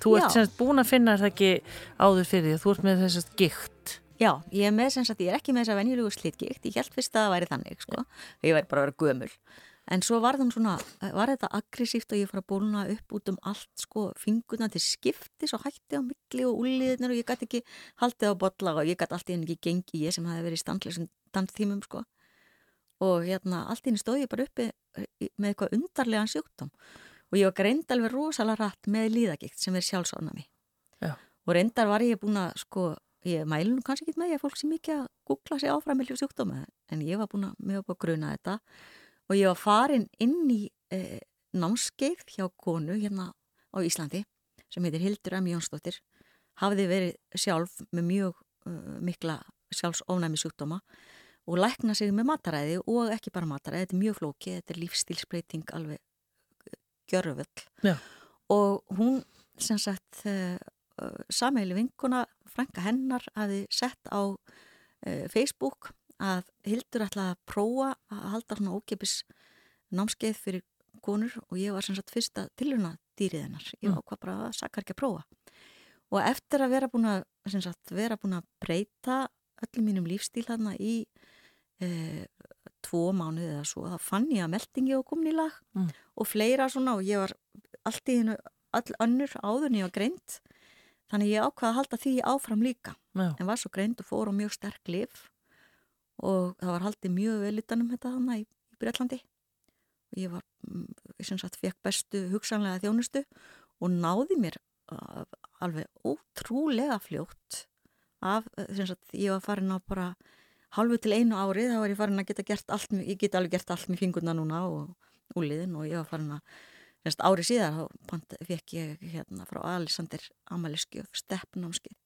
Þú ert semst búin að finna það ekki áður fyrir því að þú ert með þessast gikt. Já, ég er með sem sagt, ég er ekki með þess að venjulegu slítgikt, ég held fyrst að það væri þannig, sko, ég væri bara að vera gömul. En svo var, svona, var þetta aggressíft og ég fór að bóluna upp út um allt, sko, fingurna til skiptis og hætti á milli og úliðnir og ég gæti ekki haldið á botla og ég gæti allt í henni ekki gengi, ég sem hafi verið í standleysum danstímum, sko. Og hérna, allt í henni stóð ég bara uppi með eitthvað undarlegan sjúkdóm og ég var greind alveg rosalega rætt með líðagikt sem er sjálfsánami. Og reyndar var ég búin að, sko, ég mælu nú kannski ekki með ég að fólk sem ekki að googla sig áfram með sjúkdóma en ég var búin að, búin að gruna þetta. Og ég var farin inn í e, námskeið hjá konu hérna á Íslandi sem heitir Hildur M. Jónsdóttir. Hafði verið sjálf með mjög uh, mikla sjálfsofnæmi sjúkdóma og lækna sig með mataræði og ekki bara mataræði, þetta er mjög flóki, þetta er lífstílsbreyting alveg gjöröfull og hún sem sagt uh, sameili vinkuna, frænka hennar hafi sett á uh, Facebook að Hildur ætlaði að prófa að halda svona ókipis námskeið fyrir konur og ég var sem sagt fyrsta tilurna dýrið hennar, ég var hvað bara að sakar ekki að prófa. Og eftir að vera búin að, sagt, vera búin að breyta öllum mínum lífstíl þarna í e, tvo mánuði eða svo, þá fann ég að meldingi og komin í lag mm. og fleira svona og ég var allt í hennu all önnur ég var greint þannig ég ákvaði að halda því áfram líka. Já. en var svo greint og fór á mjög sterk liv og það var haldið mjög vel utanum þetta þannig í, í Breitlandi og ég var, ég mm, sem sagt, fekk bestu hugsanlega þjónustu og náði mér uh, alveg ótrúlega fljótt af, sem sagt, ég var farin á bara halvu til einu árið, þá var ég farin að geta gert allt, ég get alveg gert allt með fingurna núna og úliðin og ég var farin að ári síðar þá fekk ég hérna frá Alexander Amaliskjöf steppnámskið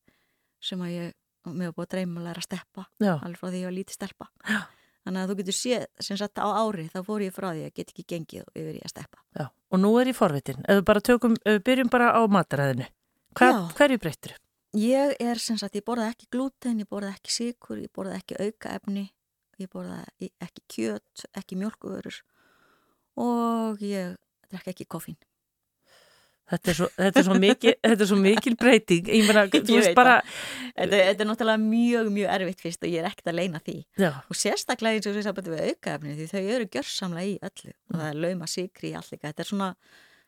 sem að ég, mér var búin að dreyma að læra að steppa Já. alveg frá því ég var lítið steppa Já. þannig að þú getur séð, sem sagt á ári þá fór ég frá því að get ekki gengið yfir ég að steppa Já, og nú er ég forvitin ef við bara tökum, ef við byrjum bara á mataræðinu hverju breytir? Ég er sem sagt, ég borða ekki glúten ég borða ekki síkur, ég borða ekki aukaefni ég borða ekki kjöt ekki mjölkuvörur og ég drekka ekki koffín. Þetta er svo, þetta er svo, mikil, þetta er svo mikil breyting. Ég meina, þú veist bara þetta, þetta er náttúrulega mjög, mjög erfitt fyrst og ég er ekkert að leina því. Já. og sérstaklega eins og þess að bæta við aukaefni því þau eru gjörsamlega í öllu. Og það er lauma sigri í allir þetta er svona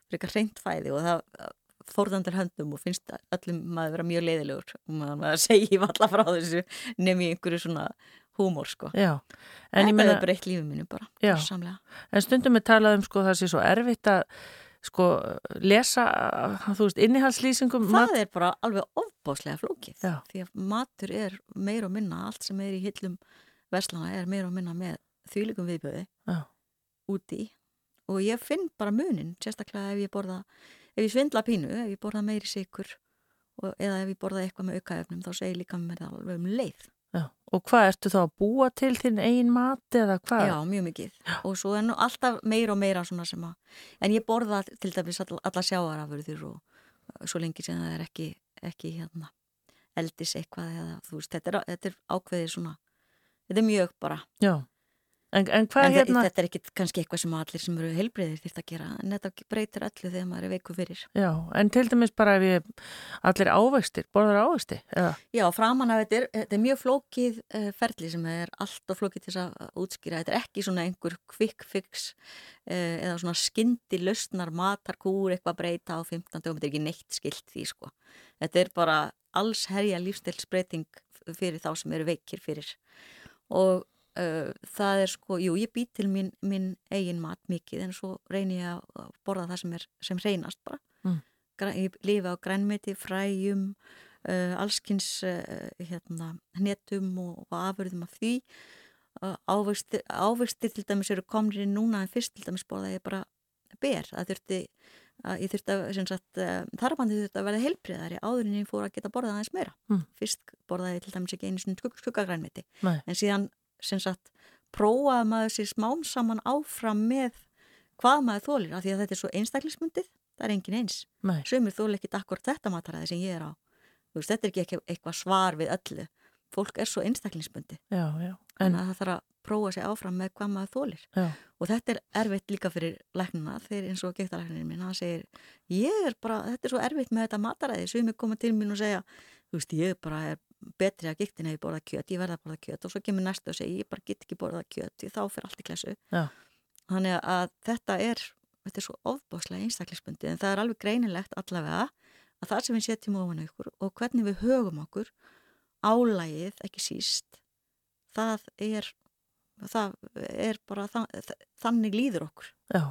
frekar reyndfæði og það fórðandur höndum og finnst öllum maður vera mjög leiðilegur. Og maður segi valla frá þessu nefn í einhverju svona húmór sko. Já, en þetta er breytt lífið mínu bara en stundum við talaðum sko það sé svo erfitt að sko lesa þú veist innihalslýsingum Það mat... er bara alveg ofbáslega flókið Já. því að matur er meir og minna allt sem er í hillum verslana er meir og minna með þýlikum viðbjöði úti. Og ég finn bara munin sérstaklega ef ég borða ef ég svindla pínu, ef ég borða meiri sikur eða ef ég borða eitthvað með aukaefnum þá segir líka mér það alveg um leið Já, og hvað ertu þá að búa til þinn einn mat eða hvað? Já, mjög mikið Já. og svo er nú alltaf meira og meira svona sem að, en ég borða til dæmis all, alla sjáarafurður og, og svo lengi sem það er ekki, ekki hérna, eldis eitthvað eða þú veist, þetta er, þetta er ákveðið svona, þetta er mjög bara Já En, en, en hérna... þetta er ekki kannski eitthvað sem allir sem eru heilbreyðir þýrt að gera. En þetta breytir allir þegar maður er veiku fyrir. Já, en til dæmis bara ef ég allir ávegstir, borðar ávegsti eða? Já, framan af þetta er, þetta er mjög flókið uh, ferli sem er allt og flókið til að útskýra, þetta er ekki svona einhver quick fix uh, eða svona skyndi lausnar matarkúr eitthvað breyta á 15 dögum, þetta er ekki neitt skilt því sko, þetta er bara alls herja lífstilsbreyting fyrir þá sem eru veikir fyrir. Og Uh, það er sko, jú ég bý til mín, mín eigin mat mikið en svo reynir ég að borða það sem er sem reynast bara. Mm. ég lifi á grænmeti, fræjum uh, allskins uh, hérna, hnetum og, og afurðum af því. Ávextir, ávextir til dæmis eru komnir núna en fyrst til dæmis borða ég bara ber. Það þurfti ég þurfti að þarfandi þurfti að verða heilbriðari áður en ég fór að geta borðað aðeins meira. Mm. fyrst borðaði ég til dæmis ekki einu skuggagrænmeti en síðan sem sagt prófaði maður sér smám saman áfram með hvað maður þólir af því að þetta er svo einstaklismundið það er engin eins, sömur þól ekki akkurat þetta mataræði sem ég er á. Veist, þetta er ekki eitthvað svar við öllu. Fólk er svo einstaklingsbundi en það þarf að prófa sér áfram með hvað maður þólir já. og þetta er erfitt líka fyrir læknuna þegar eins og gektalæknirinn minn, hann segir ég er bara, þetta er svo erfitt með þetta mataræði. Sem er komað til mín og segja þú veist, ég bara er betri að giktin ef ég borða kjöt, ég verða að borða kjöt og svo kemur næstu og segir ég bara get ekki borða kjöt því þá fyrir allt í klassu Já. þannig að þetta er þetta er svo ofbáslega einstaklisbundi en það er alveg greinilegt allavega að það sem við setjum ofan okkur og hvernig við högum okkur álægið ekki síst það er það er bara þann, þannig líður okkur. Já.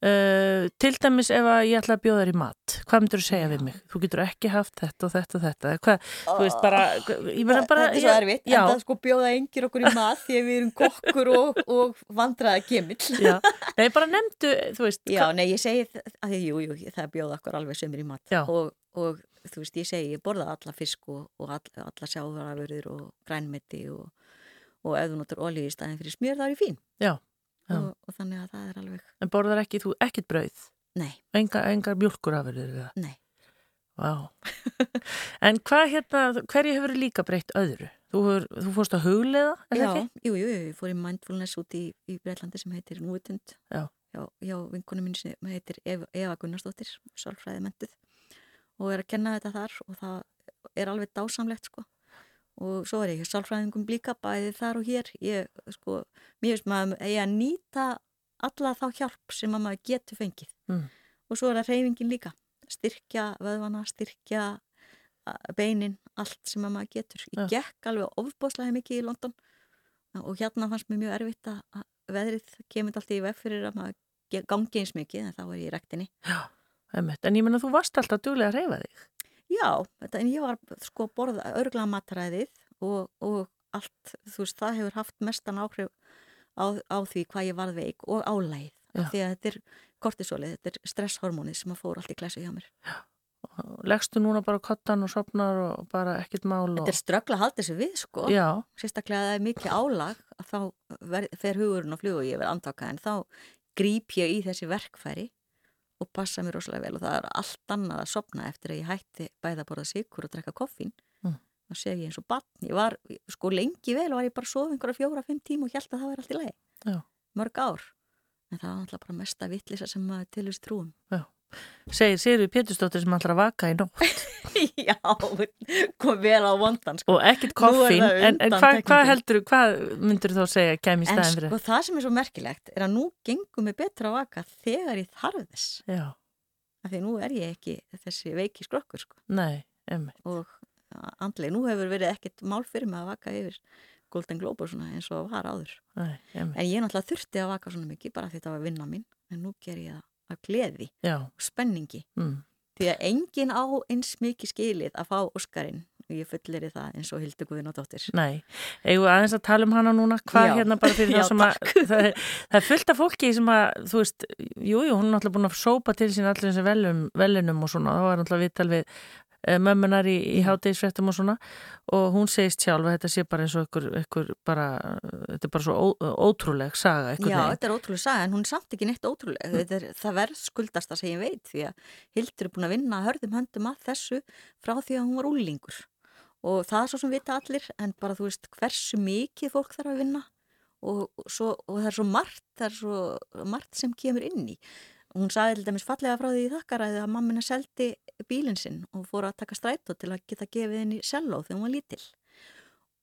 Uh, til dæmis ef að ég ætla að bjóða þér í mat hvað myndur þú segja Já. við mig? Þú getur ekki haft þetta og þetta og þetta hvað, oh. þú veist bara, ég verða bara Þetta er svo erfitt, en það sko bjóða engir okkur í mat því við erum kokkur og, og vandraða gemill Nei, bara nefndu, þú veist Já, nei, ég segi að jú, jú, það bjóða okkur alveg sömur í mat og, og þú veist, ég segi, ég borða alla fisk og, og all, alla sjávarafurður og grænmeti og ef þú notur olíu í staðin fyrir smjör, það er fín Já og, og þannig að það er alveg En borðar ekki, þú ekkit brauð? Nei. Enga, Engar mjölkurafurður það? Nei. Vá. En hvað hérna, hverju hefur líka breytt öðru? Þú, hefur, þú fórst að huglega, er það ekki? Jú, jú, ég fór í mindfulness út í, í Breitlandi sem heitir Núutund Já. Já, já vinkunum mín sem heitir Eva, Eva Gunnarsdóttir, sálfræði mentið og er að kenna þetta þar og það er alveg dásamlegt sko. Og svo er ég sálfræðingum líka bæði þar og hér. Ég, sko, mér finnst maður ég að nýta alla þá hjálp sem maður getur fengið. Mm. og svo er það reyfingin líka. Styrkja vöðvana, styrkja beinin, allt sem maður getur. Ég ja. gekk alveg ofbóðslega mikið í London og hérna fannst mér mjög erfitt að veðrið kemur alltaf í veg fyrir að maður gangi eins mikið en þá er ég í rektinni Já, en ég menna þú varst alltaf duglega að reyfa þig. Já, þetta, en ég var sko að borða örgla matræðið og, og allt, þú veist, það hefur haft mestan áhrif á, á því hvað ég varð veik og álægið. Því að þetta er kortisólið, þetta er stresshormónið sem að fóra allt í glæsu hjá mér. Legstu núna bara kottan og sopnar og bara ekkit mál og... Þetta er ströggla að halda þessu við sko Já. Sérstaklega að það er mikið álag þá fer hugurinn og flugur ég verið andaka en þá grýp ég í þessi verkfæri og passa mér rosalega vel og það er allt annað að sopna eftir að ég hætti bæða að borða sikur og drekka koffín. Þá seg ég eins og batn ég var, sko lengi vel var ég bara að sofa einhverja fjóra-fimm tím og held að það var allt í Já. mörg ár. En það var alltaf bara mesta vittlisa sem maður tilvist trúum. Já. Segir Sigurður Péturstóttir sem allra vaka í nótt. Já, kom vel á vondan sko. Og ekkit koffín. En, en hvað hva heldur, hvað myndur þú þá segja kem í staðin fyrir? En sko það sem er svo merkilegt er að nú gengum við betra að vaka þegar ég þarf þess. Já. Því nú er ég ekki þessi veiki skrokkur sko. Nei, Og andlega, nú hefur verið ekkit mál fyrir mig að vaka yfir Golden Globe og svona eins og var áður. Nei, En ég náttúrulega þurfti að vaka svona mikið bara því þetta var vinna mín. En nú ger ég það að gleði Já. og spenningi. Mm. því að engin á eins mikið skilið að fá Óskarinn. Ég fullir í það eins og Hildur Guðin og dóttir Nei, eigum við aðeins að tala um hana núna? Hvað hérna bara fyrir það sem að það er, það er fullt af fólki sem að þú veist, jújú, jú, hún er náttúrulega búin að sópa til sín allir þessi velunum og svona, það var náttúrulega viðtal við mömmunar í, í hátegisfrettum og svona og hún segist sjálf að þetta sé bara eins og ykkur, ykkur bara, þetta er bara svo ó, ótrúleg saga. Já, veginn. þetta er ótrúleg saga en hún er samt ekki neitt ótrúleg. Mm. Er, það verð skuldast að segja veit því að Hildur er búin að vinna að hörðum höndum að þessu frá því að hún var úlingur og það er svo sem vita allir en bara þú veist hversu mikið fólk þarf að vinna og, svo, og það er svo margt, það er svo margt sem kemur inn í Hún sagði til dæmis fallega frá því í þakkaræði að mammina seldi bílinn sinn og fór að taka strætó til að geta gefið henni selló þegar hún var lítill.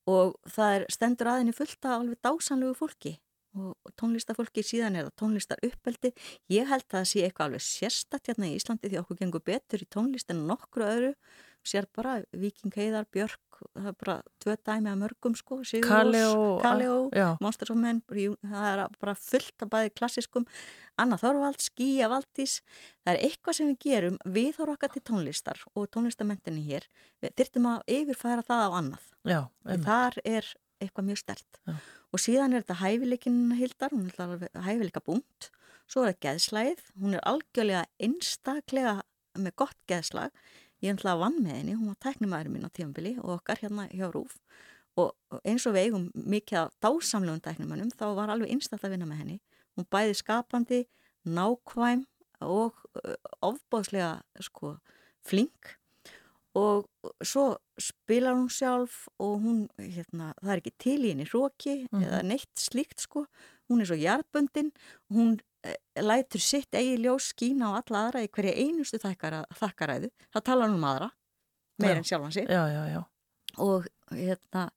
Og það er stendur að henni fullt af alveg dásanlegu fólki og tónlistafólki síðan er það tónlistar uppeldi. Ég held að það sé eitthvað alveg sérstatt hérna í Íslandi því okkur gengur betur í tónlist en nokkru öðru. Sér bara Viking Heiðar, Björk, það er bara tvö dæmi að mörgum sko, Kaleo, Monsters of Men, það er bara fullt af bæði klassiskum, Anna Þorvald, Skíja Valdís, það er eitthvað sem við gerum, við þóru okkar til tónlistar og tónlistamentinni hér, við þyrtum að yfirfæra það á annað, Já, þar er eitthvað mjög stert Já. og síðan er þetta hæfileikin hildar, hún er hæfileika búnt, svo er það geðslæð, hún er algjörlega einstaklega með gott geðslag, ég að vann með henni, hún var tæknumæður mín á tímanbili og okkar hérna hjá Rúf og eins og við eigum mikið af dásamlegum tæknumænum þá var alveg einstaklega að vinna með henni. Hún bæði skapandi, nákvæm og ofbóðslega sko flink og svo spilar hún sjálf og hún, hérna, það er ekki til í henni hróki mm -hmm. eða neitt slíkt sko hún er svo hjartbundin hún Eh, lætur sitt eigi ljós skína á alla aðra í hverja einustu þakkaræðu þá tala hann um aðra meir en sjálfan já, já, já. og hérna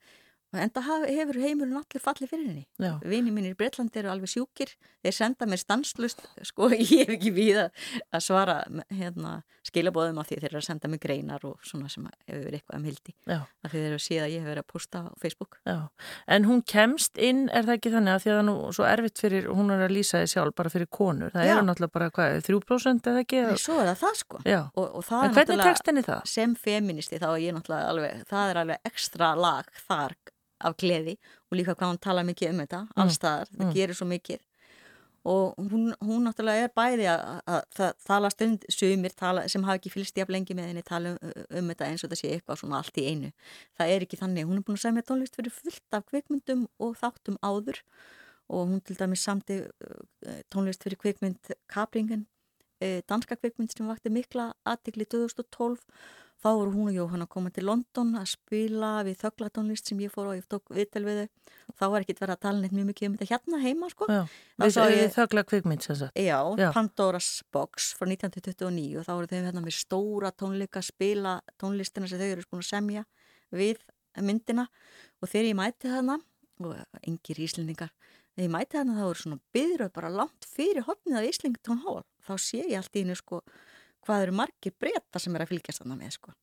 en það hefur heimurinn allir fallið fyrir henni. Já. Vini mínir í Breitlandi eru alveg sjúkir, þeir senda mér stanslust, sko, ég hef ekki við að svara hérna, skilabóðum af því þeir eru að senda mér greinar og svona sem hefur verið eitthvað um hildi. Af því þeir eru að síða að ég hef verið að posta á Facebook. Já, en hún kemst inn, er það ekki þannig að því að það er nú svo erfitt fyrir, hún er að lýsa þið sjálf bara fyrir konur, það Já. eru náttúrulega bara hvað, 3% eða ekki? Nei, svo er það það, sko. Og, og það en er hvernig tekst henni það? sem feministi þá er ég náttúrulega alveg, það er alveg ekstra lag þar af gleði og líka hvað hún tala mikið um þetta, Mm. allstaðar, það Mm. gerir svo mikið og hún, hún náttúrulega er bæði að, að, að tala stund sumir tala, sem hafa ekki fylgst jafn lengi með henni tala um, um þetta eins og það sé eitthvað svona allt í einu. Það er ekki þannig, hún er búin að segja mér tónlist fyrir fullt af kvikmyndum og þáttum áður og hún til dæmis samti uh, tónlist fyrir kvikmynd Kapringen, uh, danska kvikmynd sem vakti mikla aðtikli 2012 þá voru hún og Jóhann að koma til London að spila við þöglatónlist sem ég fór og ég tók viðtel við þau þá var ekkit verið að tala neitt mjög mikið um þetta hérna heima sko Já, við, ég- þögla kvikmynd sem sagt. Já, Já. Pandora's Box frá 1929 og þá voru þau hérna með stóra tónleika spila tónlistina sem þau eru búin að semja við myndina og þegar ég mæti þarna og engir íslendingar þegar ég mæti þarna þá eru svona byðröð bara langt fyrir hotnið af Íslington Hall þá sé ég allt í hennu sko hvað eru margir breyta sem er að fylgjast þarna með sko?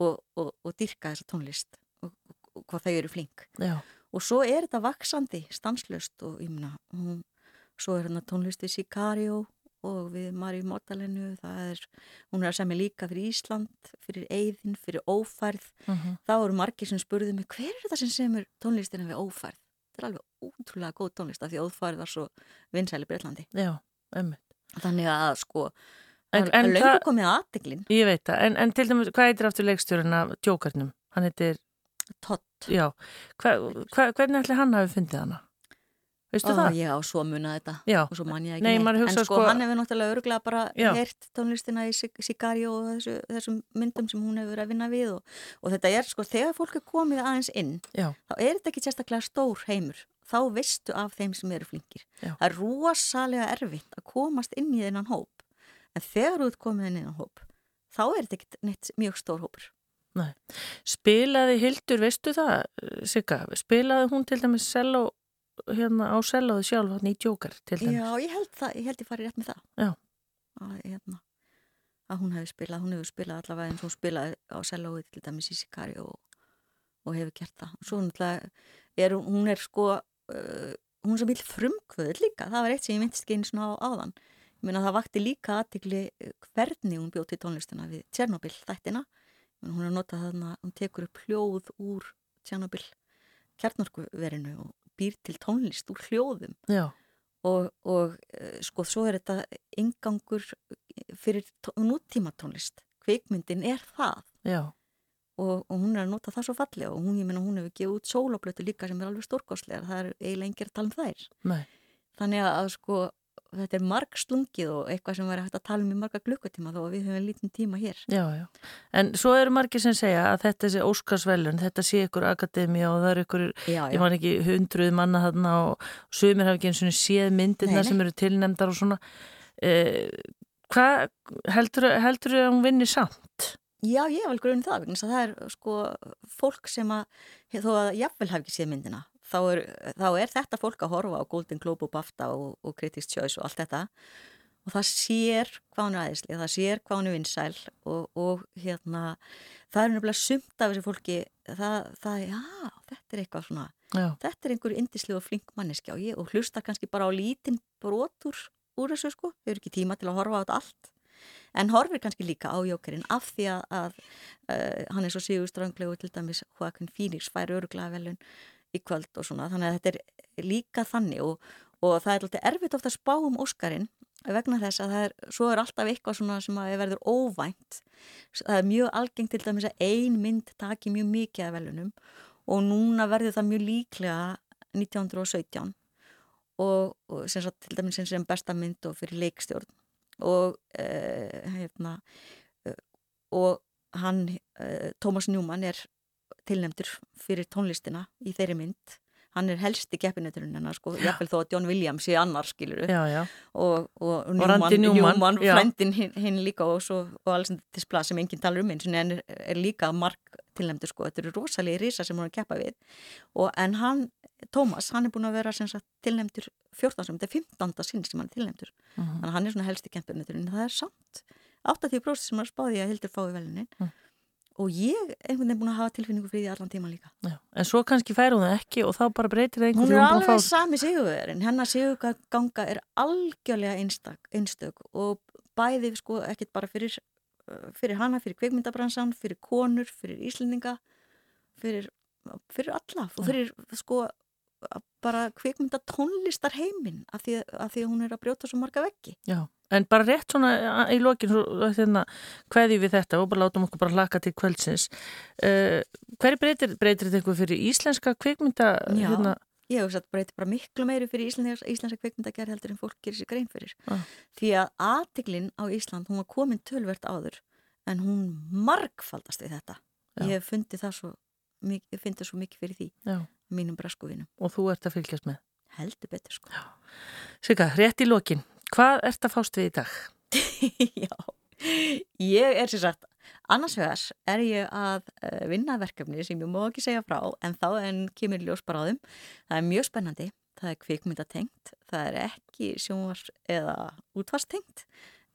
Og, og, og dyrka þessa tónlist og, og, hvað þau eru flink. Já, og svo er þetta vaksandi stanslust og ég hún, svo er hérna tónlist við Sicario og við Marí Mótalenu það er, hún er að semja líka fyrir Ísland fyrir Eyðin, fyrir Ófærð. Mhm, þá eru margir sem spurðu mig hver er þetta sem semur tónlistina við Ófærð? Þetta er alveg útrúlega góð tónlist af því Ófærð var svo vinsæli Breitlandi já, emmi. þannig að sko En- að en löngu komið aðteglin Ég veit það, en, en til dæmis, hvað heitir aftur leikstjórun af djókarnum? Hann heitir, tott já, hva, hva, hvernig ætli hann hafi fundið hana? Veistu það? Já, svo muna þetta Já, og svo man ég ekki Nei, neitt. en sko, sko- hann hefur náttúrulega örgulega bara Já. heyrt tónlistina í Sig- Sicario og þessu, þessum myndum sem hún hefur verið að vinna við og, og þetta er sko, þegar fólk er komið aðeins inn já, þá er þetta ekki sérstaklega stór heimur þá veistu af þeim sem eru flinkir Já. það er rosalega erfitt að komast inn í þennan hóp en þegar þú ert komið inn í þennan hóp þá er þetta ekki neitt mjög stór hópur nei. Spilaði Hildur, veistu það, Sigga? Spilaði hún til dæmis selló, hérna á sellóðu sjálf hann í djókar til dæmis? Já, ég held, það, ég held ég farið rétt með það Já. að, hérna, að hún hefur spilað hún hefur spilað allavega eins og hún spilaði á sellóið til dæmis í Sicario og, og hefur gert það og svo náttúrulega er hún- er sko uh, hún svo mjög frumkvöður líka það var eitt sem ég myndist ekki einu svona á áðan meina það vakti líka aðtikli hvernig hún bjóð til tónlistina við Tjernobyl þættina meina, hún er að nota þarna, hún tekur upp hljóð úr Tjernobyl kjarnorkuverinu og býr til tónlist úr hljóðum. Já, og, og eh, sko svo er þetta ingangur fyrir tó- nútíma tónlist kvikmyndin er það. Já, og, og hún er að nota það svo fallega og hún, ég meina, hún hefur gefið út sólablötu líka sem er alveg stórkostlegar, það er eiginlega engir að tala um þær. Nei, þannig að sko þetta er marg slungið og eitthvað sem væri hægt að tala um í marga glukkutíma þó að við höfum lítinn tíma hér já, já. En svo eru margir sem segja að þetta sé Óskarsvelun, þetta sé ykkur akademía og það eru ykkur, já, ég man ekki, hundruð manna þarna og sumir hafa ekki eins og séð myndirna sem eru tilnemdar og svona. Eh, hvað heldur, heldur að hún vinni samt? Já, ég hef vel grunni það vegna það er sko fólk sem að, þó að jafnvel hafi ekki séð myndina, þá er, þá er þetta fólk að horfa á Golden Globe og BAFTA og, og Critics' Choice og allt þetta. Og það sér hvað hún er aðeinsli, það sér hvað hún er vinsæl og, og hérna, það er nefnilega sumt af þessu fólki, það, það, já, þetta er eitthvað svona, Já, þetta er einhver indislu og flink manneskja og, og hlusta kannski bara á lítinn brotur úr þessu sko, þau eru ekki tíma til að horfa á þetta allt en horfir kannski líka á jókerinn af því að, að uh, hann er svo sigur strönglegu til dæmis Joaquin Phoenix fær öruglega velun í kvöld og svona þannig að þetta er líka þannig og, og það er alltaf erfitt ofta að spá um Óskarinn vegna þess að það er, svo er alltaf eitthvað svona sem að verður óvænt. Það er mjög algengt til dæmis að ein mynd taki mjög mikið af velunum og núna verður það mjög líklega 1917 og, og sem sagt til dæmis sem besta mynd og fyrir leikstjórn og uh, hérna uh, og hann uh, Thomas Newman er tilnefndur fyrir tónlistina í þeirri mynd hann er helsti keppinauturinn hennar sko, jáfnveil þó að John Williams sé annar skiluru Já, já. og, og, Og Newman, Newman, frændin hinn, hinn líka og, svo, og Alexander Desplat sem enginn talar um eins og en er, er líka mark tilnæmdur sko, þetta eru rosalegi risa sem hún er að keppa við og en hann, Tómas, hann er búin að vera sagt, tilnæmdur 14 sem, þetta er 15. sinn sem hann er tilnæmdur Mhm. þannig að hann er svona helsti keppinautur en það er samt 80% sem er spáði að Hildur fái velunin Mm. Og ég einhvern veginn búin að hafa tilfinningu fyrir því allan tíma líka já. En svo kannski fær hún það ekki og þá bara breytir það einhverju er hún að alveg fá- sami sigurverðin, hennar sigurganga er algjörlega einstak, einstök og bæði sko ekkert bara fyrir, uh, fyrir hana, fyrir kveikmyndabransan, fyrir konur, fyrir Íslendinga, fyrir, fyrir alla og fyrir sko bara kveikmynda tónlistar heiminn af því, af því að hún er að brjóta svo marga veggi. Já, en bara rétt svona í lokin hérna, hverði við þetta og bara látum okkur bara hlaka til kvöldsins uh, hverju breytir, breytir þetta eitthvað fyrir íslenska kvikmynda Já. hérna, Ég hef sagt breyti bara miklu meiri fyrir Íslandska, Íslandska kveikmyndagerð heldur en fólk gerir sér grein fyrir. Ah. Því að aðtiklinn á Ísland, hún var komin tölvert áður en hún margfaldast við þetta. Já. Ég hef fundið það svo mikið, fundið svo mikið fyrir því já, mínum braskuvinum. og þú ert að fylgjast með Heldur betur sko. Sigga, rétt í lokin, hvað ert að fást við í dag? Já, ég er sér sagt, annars vegar er ég að uh, vinna verkefni sem ég má ekki segja frá en þá en kemur ljós bara á þeim. Það er mjög spennandi, það er kvikmyndatengt, það er ekki sjónvars eða útvarstengt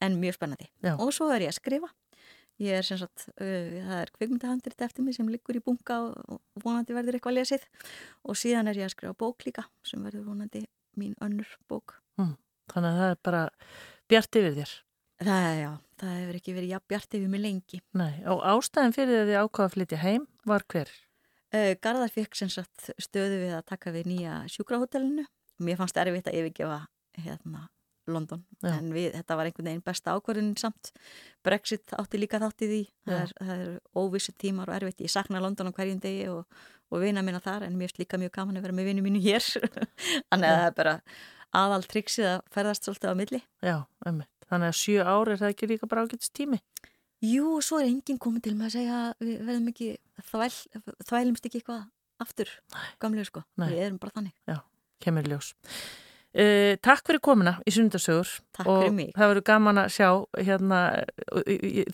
en mjög spennandi. Já. Og svo er ég að skrifa. Ég er sem sagt, uh, það er kvikmyndahandrit eftir mig sem liggur í bunga og vonandi verður eitthvað lesið og síðan er ég að skrifa bók líka sem verður vonandi mín önnur bók. Þannig að það er bara bjart yfir þér. Það, já, það hefur ekki verið jafn bjart yfir mig lengi. Nei, og ástæðin fyrir því að þið ákvaða að flytja heim var hver? Garðar fekk sem sagt stöðu við að taka við nýja sjúkrahótelinu. Mér fannst erfitt að yfirgefa hérna London, Já. en við, þetta var einhvern veginn besta ákvörðin samt. Brexit átti líka þátt í því. Það er, það er óvissu tímar og erfitt. Ég sakna London á hverjum degi og, og vina minna þar, en mér finnst líka mjög gaman að vera með vinu mínu hér. Þannig að það er bara aðal triksið að ferðast svolítið á milli. Já, emmi. Þannig að sjö ár er það ekki líka bara ágætist tími? Jú, svo er enginn komið til með að segja að við verðum ekki, þvæl, þvælumst ekki eitthvað aftur, gamlega sko. Nei. Við erum bara þannig. Kemur í ljós. Uh, takk fyrir komuna í sundarsögur og það verður gaman að sjá hérna,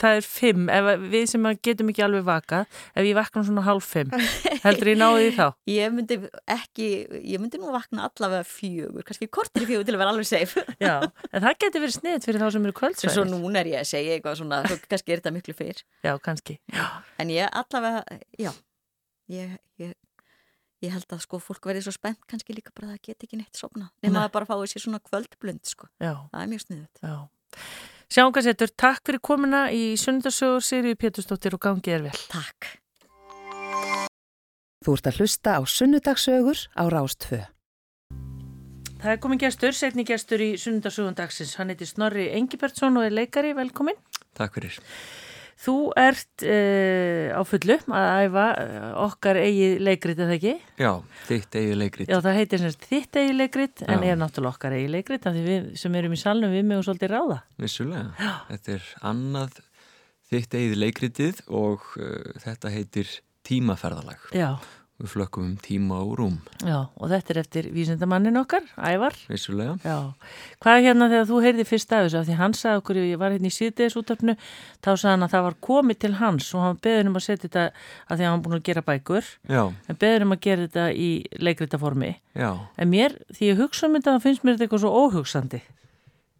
það er fimm. Við sem getum ekki alveg vaka ef ég vakna svona hálf fimm heldur ég náði því þá? Ég myndi ekki, ég myndi nú vakna allavega fjögur, kannski kortir fjögur til að vera alveg safe. Já, en það getur verið sniðt fyrir þá sem eru Svo kvöldsvæðir núna er ég að segja eitthvað svona, svo kannski er þetta miklu fyrr. Já, kannski. Já, En ég allavega, já, ég, ég, ég held að sko fólk verði svo spennt kannski líka bara að það get ekki neitt sopna. Nefn Nei. að bara fái sér svona kvöldblund sko. já, Það er mjög sniðut. já Sjáum hvað setur, takk fyrir komuna í sundarsögur Sirju Pétursdóttir og gangið er vel Takk. Þú ert að hlusta á sunnudagsögur á Rástfö. Það er komin gestur, setni gestur í sundarsögun dagsins Hann heiti Snorri Engibertsson og er leikari, velkomin Takk fyrir. Þú ert uh, á fullu að æfa uh, okkar eigið leikrit, eða ekki? Já, þitt eigið leikrit. Já, það heitir semst þitt eigið leikrit en Já. er náttúrulega okkar eigið leikrit af því við sem erum í salnum við mögum svolítið ráða. Vissulega. Þetta er annað þitt eigið leikritið og uh, þetta heitir tímaferðalag. Já, Við flökkum um tíma og rúm. já, og þetta er eftir vísindamannin okkar, Ævar. Vissulega. Já, hvað er hérna þegar þú heyrði fyrst af þessu af því hann sagði okkur, ég var hérna í síðdeis útöfnu, þá sagði hann að það var komið til hans og hann beður um að setja þetta að því að hann búin að gera bækur, Já, en beður um að gera þetta í leikritaformi. já. En mér, því ég hugsa um þetta, finnst mér þetta eitthvað svo óhugsandi.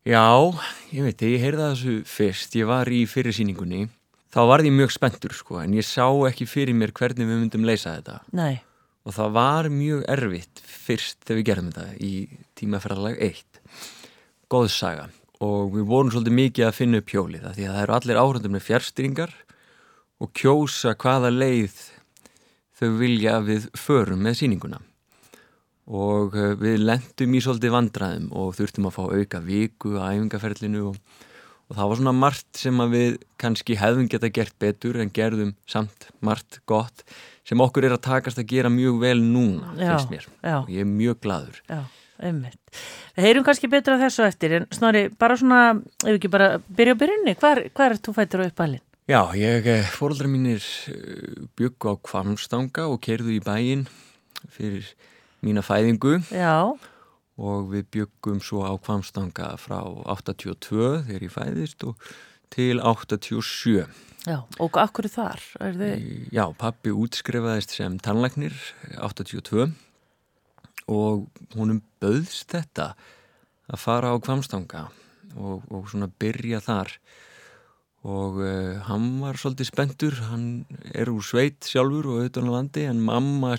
Já, ég veit, ég heyrði það þessu fyrst, ég var í fyrirsýningunni, þá var ég mjög spenntur sko, en ég sá ekki fyrir mér hvernig við myndum leysa þetta. Nei, Og það var mjög erfitt fyrst þegar við gerðum þetta í tímaferðalag 1. Góð saga. Og við vorum svolítið mikið að finna upp hjólið því að það eru allir áhörndur með fjárstyringar og kjósa hvaða leið þau vilja að við förum með síninguna. Og eh, við lendum í svolítið vandræðum og þurftum að fá auka viku á æfingaferlinu og, og það var svona margt sem að við kannski hefðum geta gert betur en gerðum samt margt gott sem okkur er að takast að gera mjög vel núna, Já, finnst mér. já. Og ég er mjög gladur. Já, einmitt. Við heyrum kannski betur að þessu eftir, en Snorri, bara svona, ef ekki bara byrja á byrjunni, hvar er þú fættur á uppalinn? Já, ég, fóröldra mínir byggu á Kvamstanga og kerðu í bæinn fyrir mína fæðingu Já, og við byggum svo á kvamstanga frá 82 þegar ég fæðist og til 87. já, og akkur þar? Er þið, Já, pappi útskrifaðist sem tannlagnir 82 og honum böðst þetta að fara á kvamstanga og, og svona byrja þar og uh, hann var svolítið spendur, hann er úr sveit sjálfur og auðvitað á landi en mamma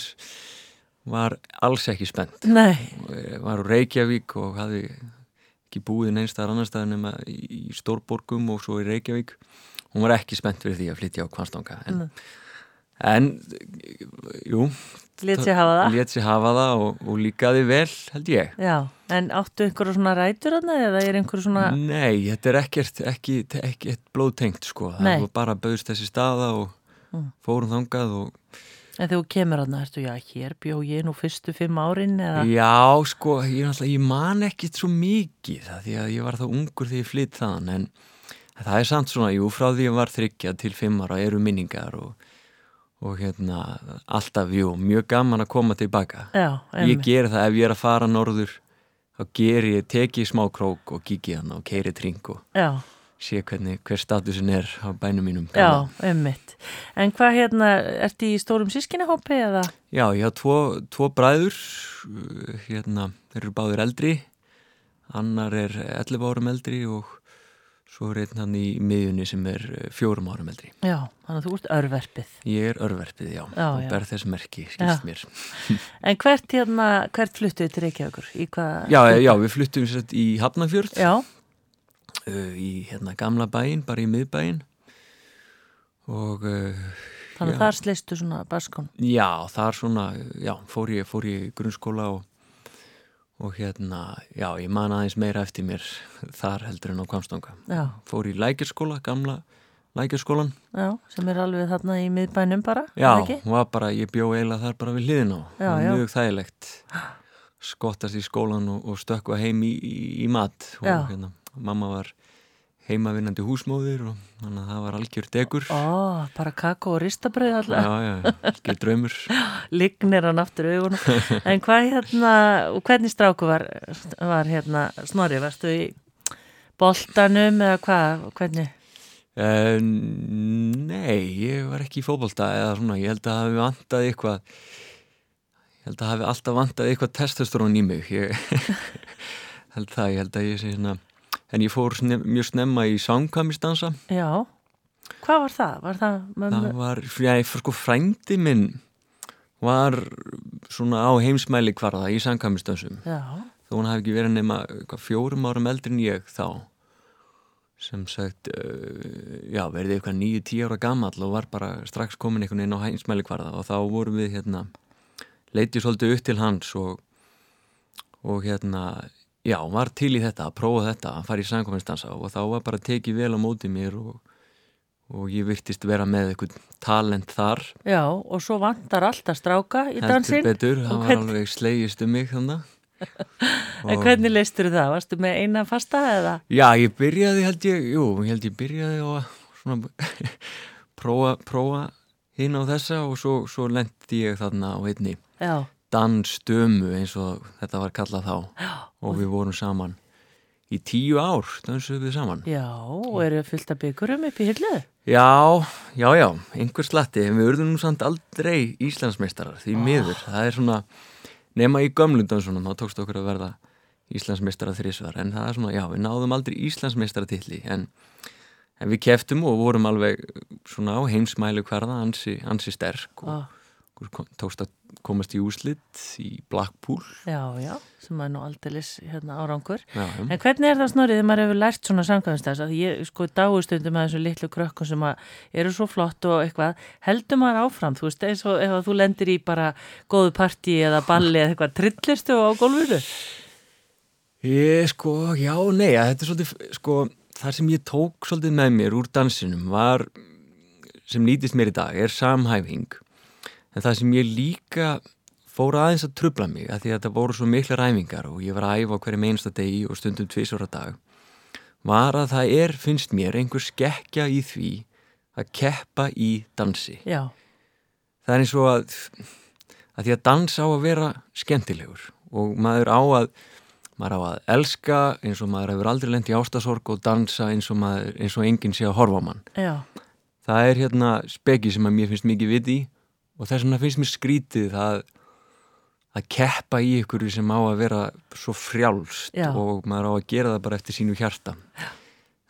var alls ekki spennt nei, var úr Reykjavík og hafði ekki búið neinstaðar annar staðar nema í stórborgum og svo í Reykjavík hún var ekki spennt fyrir því að flytja á Kvarnstanga en, en jú, lét sér hafa það? sér hafa það og, og líkaði vel held ég Já, en áttu einhverju svona rætur þarna eða er einhverju svona, Nei, þetta er ekkert ekki, ekki blóðtengt sko Nei. það var bara bauðst þessi staða og Mm. fórum þangað og en þegar þú kemur þarna, ertu, já, hér bjó ég nú fyrstu fimm árin eða, Já, sko, ég, ég man ekkit svo mikið það því að ég var það ungur þegar ég flytt þaðan en það er samt svona, jú, frá því ég var þryggja til fimm ára eru minningar og, og hérna, alltaf, jú, mjög gaman að koma tilbaka. já, Ég geri það ef ég er að fara norður, þá geri ég, teki smá krók og kíki hann og keiri tring og Já, sé hvernig, hver statusin er á bænum mínum. já, gamla. einmitt. En hvað hérna, ertu í stórum sískinahópi eða? Já, ég hafa tvo, tvo bræður, uh, hérna, þeir eru báðir eldri, annar er 11 árum eldri og svo er einn hann í miðjunni sem er uh, fjórum árum eldri. Já, þannig að þú ert örverpið. Ég er örverfið, já, Já, og já. ber þess merki, Já. skilst mér. En hvert hérna, hvert fluttuðu til Reykjavíkur? Í hvað? Já, já, við fluttum í Hafnarfjörð, Já, í hérna gamla bæinn, bara í miðbæinn og uh, þannig Já. að þar sleistu svona baskon. Já, þar svona, já, fór ég, fór ég grunnskóla og, og hérna, já, ég man aðeins meira eftir mér þar heldur en á Kvamstanga. Já, Fór í lækjarskóla, gamla lækjarskólan. já, sem er alveg þarna í miðbænum bara, er Já, það ekki? var bara, ég bjó eiginlega þar bara við hliðin á. Já, já. Mjög þægilegt. Skottast í skólan og, og stökkva heim í, í, í mat. Og Já. hérna, mamma var heimavinnandi húsmóðir og þannig að það var algjör degur. Ó, bara kakó og ristabröð Já, alltaf, já, algjör draumur. lignir hann aftur augunum. En hvað hérna, hvernig stráku var, var hérna Snorri, varstu í boltanum eða hvað, hvernig? Uh, nei, ég var ekki í fótbolta eða svona, ég held að hafi vantað eitthvað ég held að hafi alltaf vantað eitthvað testosterón í mig ég held það, ég held að ég sé hérna en ég fór snem, mjög snemma í sangkamistansa Já, hvað var það? Var það, það var, já, sko frændi minn var svona á heimsmæli hvarða í sangkamistansum Já, þó hún hafi ekki verið nema fjórum árum eldri en ég þá. Sem sagt uh, já, verði eitthvað nýju, tíu ára gamall og var bara strax komin einhvern veginn á hænsmæli hvarða og þá vorum við hérna leitið svolítið upp til hans og, og hérna já, var til í þetta, að prófa þetta að fara í samkominnstansa og þá var bara tekið vel á móti mér og, og ég virtist vera með eitthvað talent þar já, og svo vantar alltaf stráka í dansinn. betur, Og það var hvern- alveg slegist um mig þannig En hvernig leistur það? Varstu með eina fasta eða? Já, ég byrjaði held ég, jú, held ég byrjaði að svona prófa, prófa hinn á þessa og svo, svo lendi ég þarna á einni Já, dansstömu eins og þetta var kallað þá. Já, og við vorum saman í tíu ár, dansuðum við saman. já, og eru fullt af byggurum upp í hillu? Já, já, já, einhver slatti, við verðum nú samt aldrei Íslandsmeistarar, því miður, það er svona, nema í gömlundan svona, þá tókst okkur að verða Íslandsmeistara þrísvar, en það er svona, já, við náðum aldrei Íslandsmeistara tilli, en, en við keftum og vorum alveg svona á heimsmælu hverða, ansi, ansi sterk og kom- tókst að komast í úslit í Blackpool. já, já, sem er nú aldeilis hérna árangur. Já, já. En hvernig er það snorrið þegar maður hefur lært svona samkvæmstæðs að ég sko dáistundum að þessu litlu krökkum sem eru svo flott og eitthvað heldur maður áfram, þú veist, eins og ef þú lendir í bara góðu partí eða balli eða eitthvað, trillistu á gólfinu? Ég sko, já, nei, þetta er svolítið, sko, það sem ég tók svolítið með mér úr dansinum var, sem nýtist mér í dag, er samhæfing. En það sem ég líka fór aðeins að trubla mig, að því að þetta voru svo mikla ræfingar og ég var að æfa á hverjum einsta degi og stundum tvisora dag, var að það er, finnst mér, einhver skekkja í því að keppa í dansi. Já, Það er eins og að, að því að dans á að vera skemmtilegur og maður á að maður á að elska eins og maður hefur aldrei lent í ástasorg og dansa eins og, maður, eins og enginn sé að horfa á mann. Já, það er hérna speki sem að mér finnst mikið viti í og þess vegna finnst mér skrítið það að keppa í ykkur sem á að vera svo frjálst Já. og maður á að gera það bara eftir sínu hjarta Já.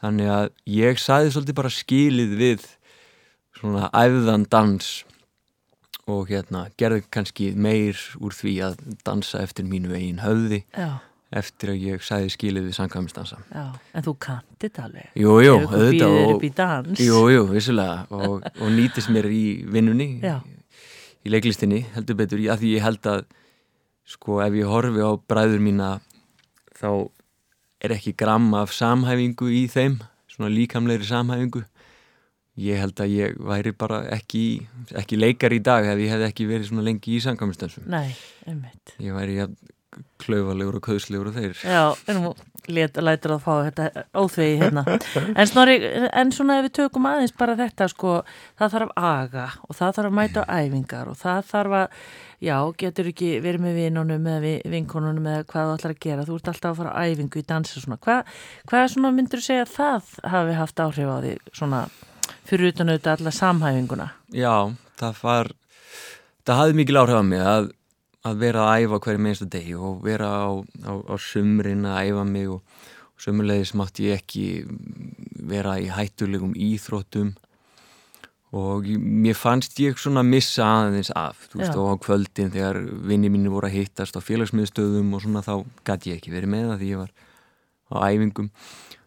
þannig að ég saði svolítið bara skilið við svona æfðan dans og hérna gerði kannski meir úr því að dansa eftir mínu eigin höfði já, eftir að ég sagði skilið við sangkvæmistansa En þú kanti þetta alveg Jú, jú, Ef ykkur auðvitað Jú, jú, vissulega og, og nýtist mér í vinnunni Já. Í leiklistinni, heldur betur að því ég held að sko ef ég horfi á bræður mína þá er ekki gram af samhæfingu í þeim svona líkamlegri samhæfingu. Ég held að ég væri bara ekki, ekki leikar í dag ef ég hefði ekki verið svona lengi í sangkvæmistansum Nei, einmitt. Ég væri klaufalegur og köðslegur og þeir Já, en lætur að fá þetta óþvegi hérna. En snorri, en svona ef við tökum aðeins bara þetta sko, það þarf aga og það þarf að mæta á æfingar og það þarf að, já, getur ekki verið með vinunum eða vi- vinkonunum eða hvað þú ætlar að gera, þú ert alltaf að fara á æfingu í svona. Hva, hvað svona myndur þú segja að það hafi haft áhrif á því svona fyrir utan auðvitað alla samhæfinguna? Já, það var það hafði mikil áhrif á mig að, að vera að æfa hverju minnsta degi og vera á, á, á sumrin að æfa mig og, og sumurlegis mátti ég ekki vera í hættulegum íþróttum. Og mér fannst ég svona missa aðeins af, þú veist, og á kvöldin þegar vinni mínu voru að hittast á félagsmiðstöðum og svona þá gæti ég ekki verið með það því ég var á æfingum.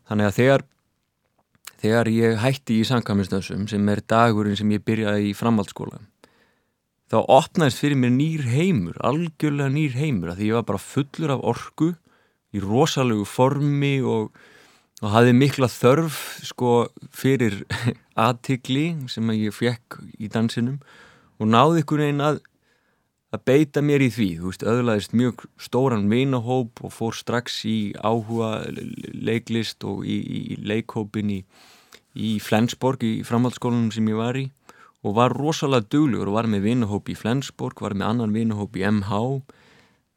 Þannig að þegar þegar ég hætti í samkvæminstöðsum sem er dagurinn sem ég byrjaði í framhaldsskóla þá opnaðist fyrir mér nýr heimur algjörlega nýr heimur að því ég var bara fullur af orku í rosalegu formi og, og hafði mikla þörf sko fyrir aðtikli sem að ég fekk í dansinum og náði ykkur einn að að beita mér í því, þú veist, öðlaðist mjög stóran vinahóp og fór strax í áhuga leiklist og í, í leikhópin í, í Flensborg í framhaldsskólanum sem ég var í og var rosalega duglegur og var með vinahóp í Flensborg, var með annan vinahóp í MH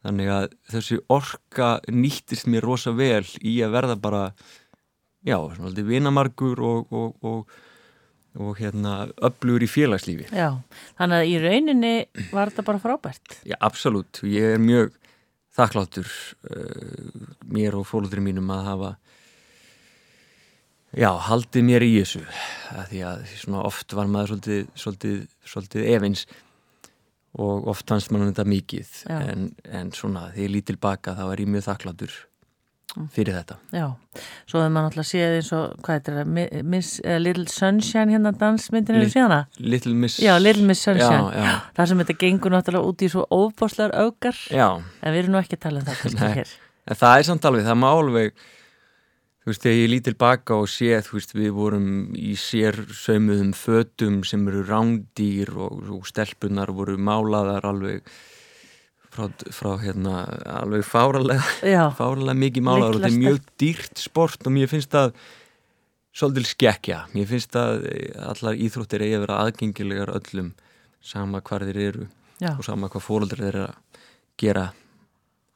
þannig að þessi orka nýttist mér rosa vel í að verða bara já, svona aldrei vinamargur og, og, og og hérna öflugur í félagslífi Já, þannig að í rauninni var þetta bara frábært. Já, absolutt. Ég er mjög þakkláttur uh, mér og fólkdur mínum að hafa já, haldið mér í þessu því að svona oft var maður svolítið, svolítið, svolítið efins og oft fannst maður þetta mikið en, en svona þegar ég lít tilbaka þá er ég mjög þakkláttur fyrir þetta. Já, svo hefur maður náttúrulega séð eins og, hvað það, Mi- Miss uh, Little Sunshine hérna dansmyndinu við síðana? Little Miss Já, Little Miss Sunshine. Já, já, Það sem þetta gengur náttúrulega út í svo óbáslegar augar, já. en við erum nú ekki að tala um það það er samt alveg, það má alveg þú veist, þegar ég lít tilbaka og sé þú veist, við vorum í sér saumuðum fötum sem eru rándýr og, og stelpunar voru málaðar alveg frá, frá hérna, alveg fáralega fáralega mikið málaðar og þetta er mjög dýrt sport og mér finnst það svolítil skekkja. Mér finnst að allar íþróttir eigi að vera aðgengilegar öllum sama hvar þeir eru já, og sama hvað fóröldrar þeir eru að gera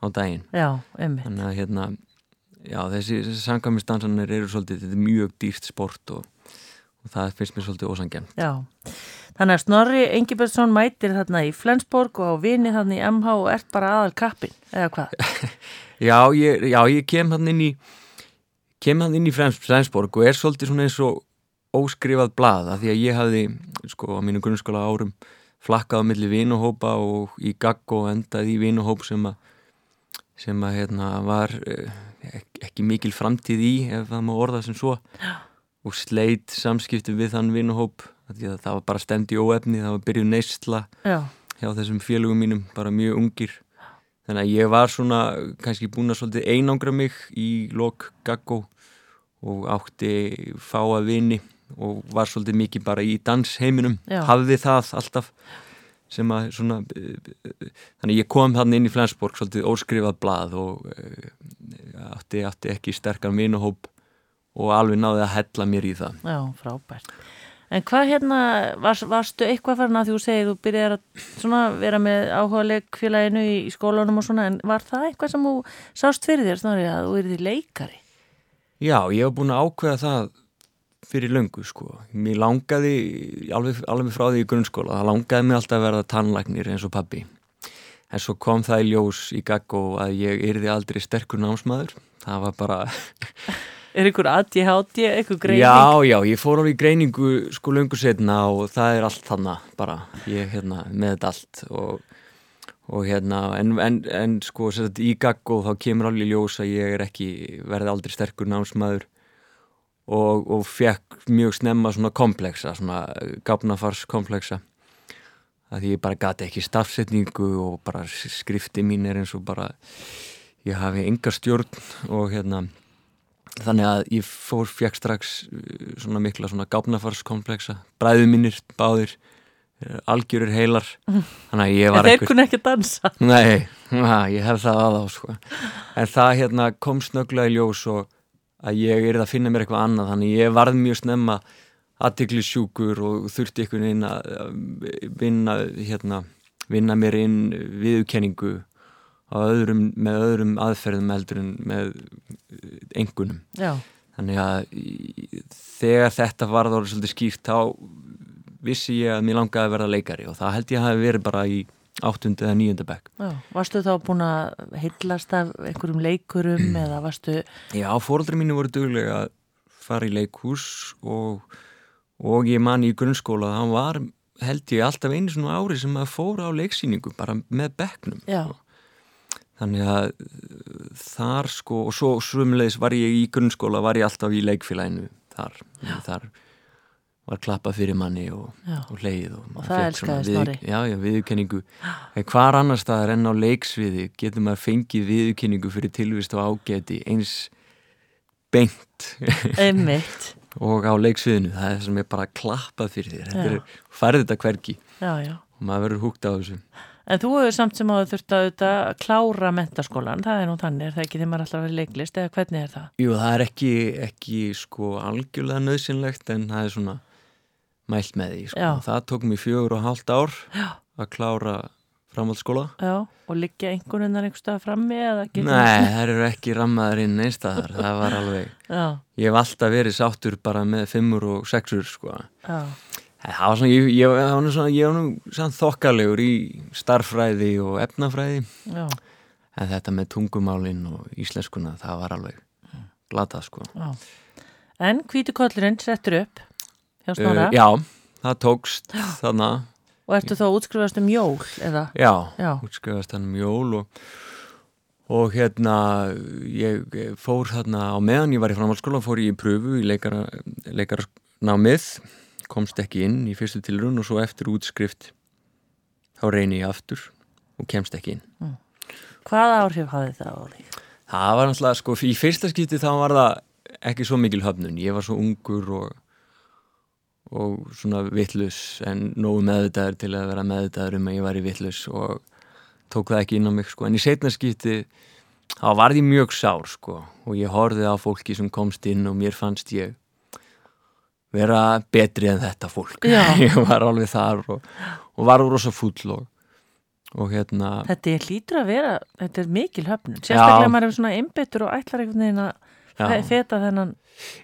á daginn. Já, einmitt. þannig að hérna já, þessi, þessi sangamistansanir eru svolítið, þetta er mjög dýrt sport og, og það finnst mér svolítið ósangjarn Já, þannig að Snorri Engibjörnsson mætir þarna í Flensborg og á vini þarna í MH og ert bara aðal kappin, eða hvað? já ég, já, ég kem hann inn í kem hann inn í Frems, Fremsborg og er svolítið svona eins og óskrifað blað af því að ég hafði sko á mínu grunnskóla árum flakkað á milli vinuhópa og í gagg og endað í vinuhóp sem að sem að hérna var eh, ekki mikil framtíð í ef það má orða sem svo. Og sleit samskipti við þann að það var bara stemd í óefni það var byrjuð neysla Já, hjá þessum félögum mínum, bara mjög ungir. Þannig að ég var svona kannski búin að svolítið einangra mig í lok gaggó og átti fáa vini og var svolítið mikið bara í dansheiminum. Já. hafði það alltaf sem að svona eh, eh, þannig að ég kom þannig inn í Flensborg svolítið óskrifað blað og eh, átti, átti ekki sterkan vinuhóp og alveg náði að hella mér í það já, frábært. En hvað hérna, var, varstu eitthvað farin að þú segið, þú byrjar að svona, vera með áhuga leikfélaginu í, skólanum og svona, en var það eitthvað sem þú sást fyrir þér, snarri, að þú erið leikari? Já, ég hef búin að ákveða það fyrir löngu sko. Mér langaði, alveg, alveg frá því í grunnskóla, það langaði mig alltaf að verða tannlagnir eins og pabbi. En svo kom það í ljós í gaggo að ég yrði aldrei sterkur námsmaður. Það var bara... Er ykkur aðtíhátti, ykkur greining? Já, já, ég fór á í greiningu sko löngu setna og það er allt þannig bara. Ég hérna með þetta allt og, og hérna, en, en, en sko sett, í gaggo þá kemur alveg í ljós að ég er ekki, verði aldrei sterkur námsmaður og, og fekk mjög snemma svona kompleksa, svona gáfnafarskomplexa að ég bara gati ekki stafsetningu og bara skrifti mín er eins og bara ég hafi enga stjórn og hérna þannig að ég fór fekk strax uh, svona mikla svona gáfnafarskomplexa bræðu mínir, báðir algjörir heilar. Þannig að ég var En þeir kunni ekki dansa. Nei, na, ég hef það að á sko. en það hérna kom snögglega í ljós og að ég er að finna mér eitthvað annað. Þannig ég varð mjög snemma aðtikli sjúkur og þurfti einhvern veginn að vinna, hérna, vinna mér inn viðkenningu öðrum, með öðrum aðferðum eldur en með engunum. Já. Þannig að þegar þetta var þá svolítið skýrt þá vissi ég að mér langaði að vera leikari og það held ég að hafi verið bara í áttund eða nýjunda bekk. Já, varstu þá búin að hillast af einhverjum leikurum eða varstu... Já, fóröldri mínu voru duglega að fara í leikhús og og ég man í grunnskóla að hann var held ég alltaf einu svona ári sem að fóra á leiksýningu bara með bekknum. Sko. þannig að þar sko og svo svumleis var ég í grunnskóla var ég alltaf í leikfélaginu þar, þar var klappað fyrir manni og, og leið og, og það elskaði snorri. Já, já, viðkenningu hvar annar staðar enn á leiksviði getur maður fengið viðkenningu fyrir tilvist og ágæti eins beint. Einmitt og á leiksviðinu, það er sem er bara klappað fyrir þér, þetta er, færði þetta hverki já, já. og maður verður húgt á þessu En þú hefur samt sem áður þurft að auðvitað klára mentaskólan, það er nú þannig er það ekki þegar maður alltaf verið leiklist, eða hvernig er það? Jú, það er ekki, ekki sko algjörlega nöðsynlegt en það er svona mælt með því, sko. það tók mér fjögur og hálft ár já. að klára framhaldsskóla Já, og liggja einhvern veginn einhverstað frammi eða Nei, það eru ekki rammaður inn einstaðar, það var alveg Já. Ég hef alltaf verið sáttur bara með fimmur og sexur, sko Já Það var svona, ég, ég, ég var svona, ég var nú svona þokkalegur í starffræði og efnafræði Já. en þetta með tungumálinn og íslenskuna, það var alveg glatað, sko. Já. En kvítukollurinn settur upp hjá Snorra? Uh, já, það tókst þannig. Og ertu þá útskrifast um jól, eða? Já, já. útskrifast um jól og, og hérna, ég fór þarna á meðan ég var í framhaldsskóla, fór ég í pröfu í leikara, leikarnámið komst ekki inn í fyrstu tilrun og svo eftir útskrift þá reyni ég aftur og kemst ekki inn mm. Hvaða áhrif hafði það á því? Það var náttúrulega, sko, í fyrsta skipti þá var það ekki svo mikil höfnun ég var svo ungur og og svona vittlus en nógu meðvitaður til að vera meðvitaður um að ég var í vittlus og tók það ekki inn á mig, sko, en í setna skipti þá var því mjög sár, sko og ég horfið á fólki sem komst inn og mér fannst ég vera betri en þetta fólk. Ég var alveg þar og, og var úr rosa full og, og hérna Þetta er hlýtur að vera, þetta er mikil höfnun sérstaklega maður er svona einbyttur og ætlar einhvern veginn að feta þennan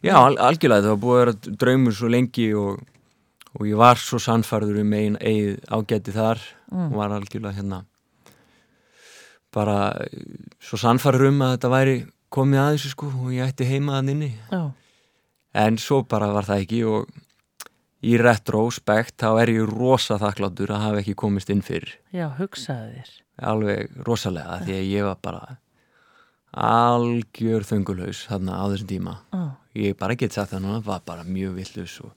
Já, al algjörlega, það var búið að vera draumur svo lengi og, og ég var svo sannfarður um einn eigið ágæti þar. Mm. og var algjörlega hérna bara svo sannfarður um að þetta væri komið að þessu sko og ég ætti heimaðan inni. Já. En svo bara var það ekki og í retrospekt þá er ég rosa þakkláttur að hafa ekki komist inn fyrir. Já, hugsaði þér. Alveg rosalega því að ég var bara algjör þöngulhaus þarna á þessum tíma oh. ég bara get sagt það núna, var bara mjög villus og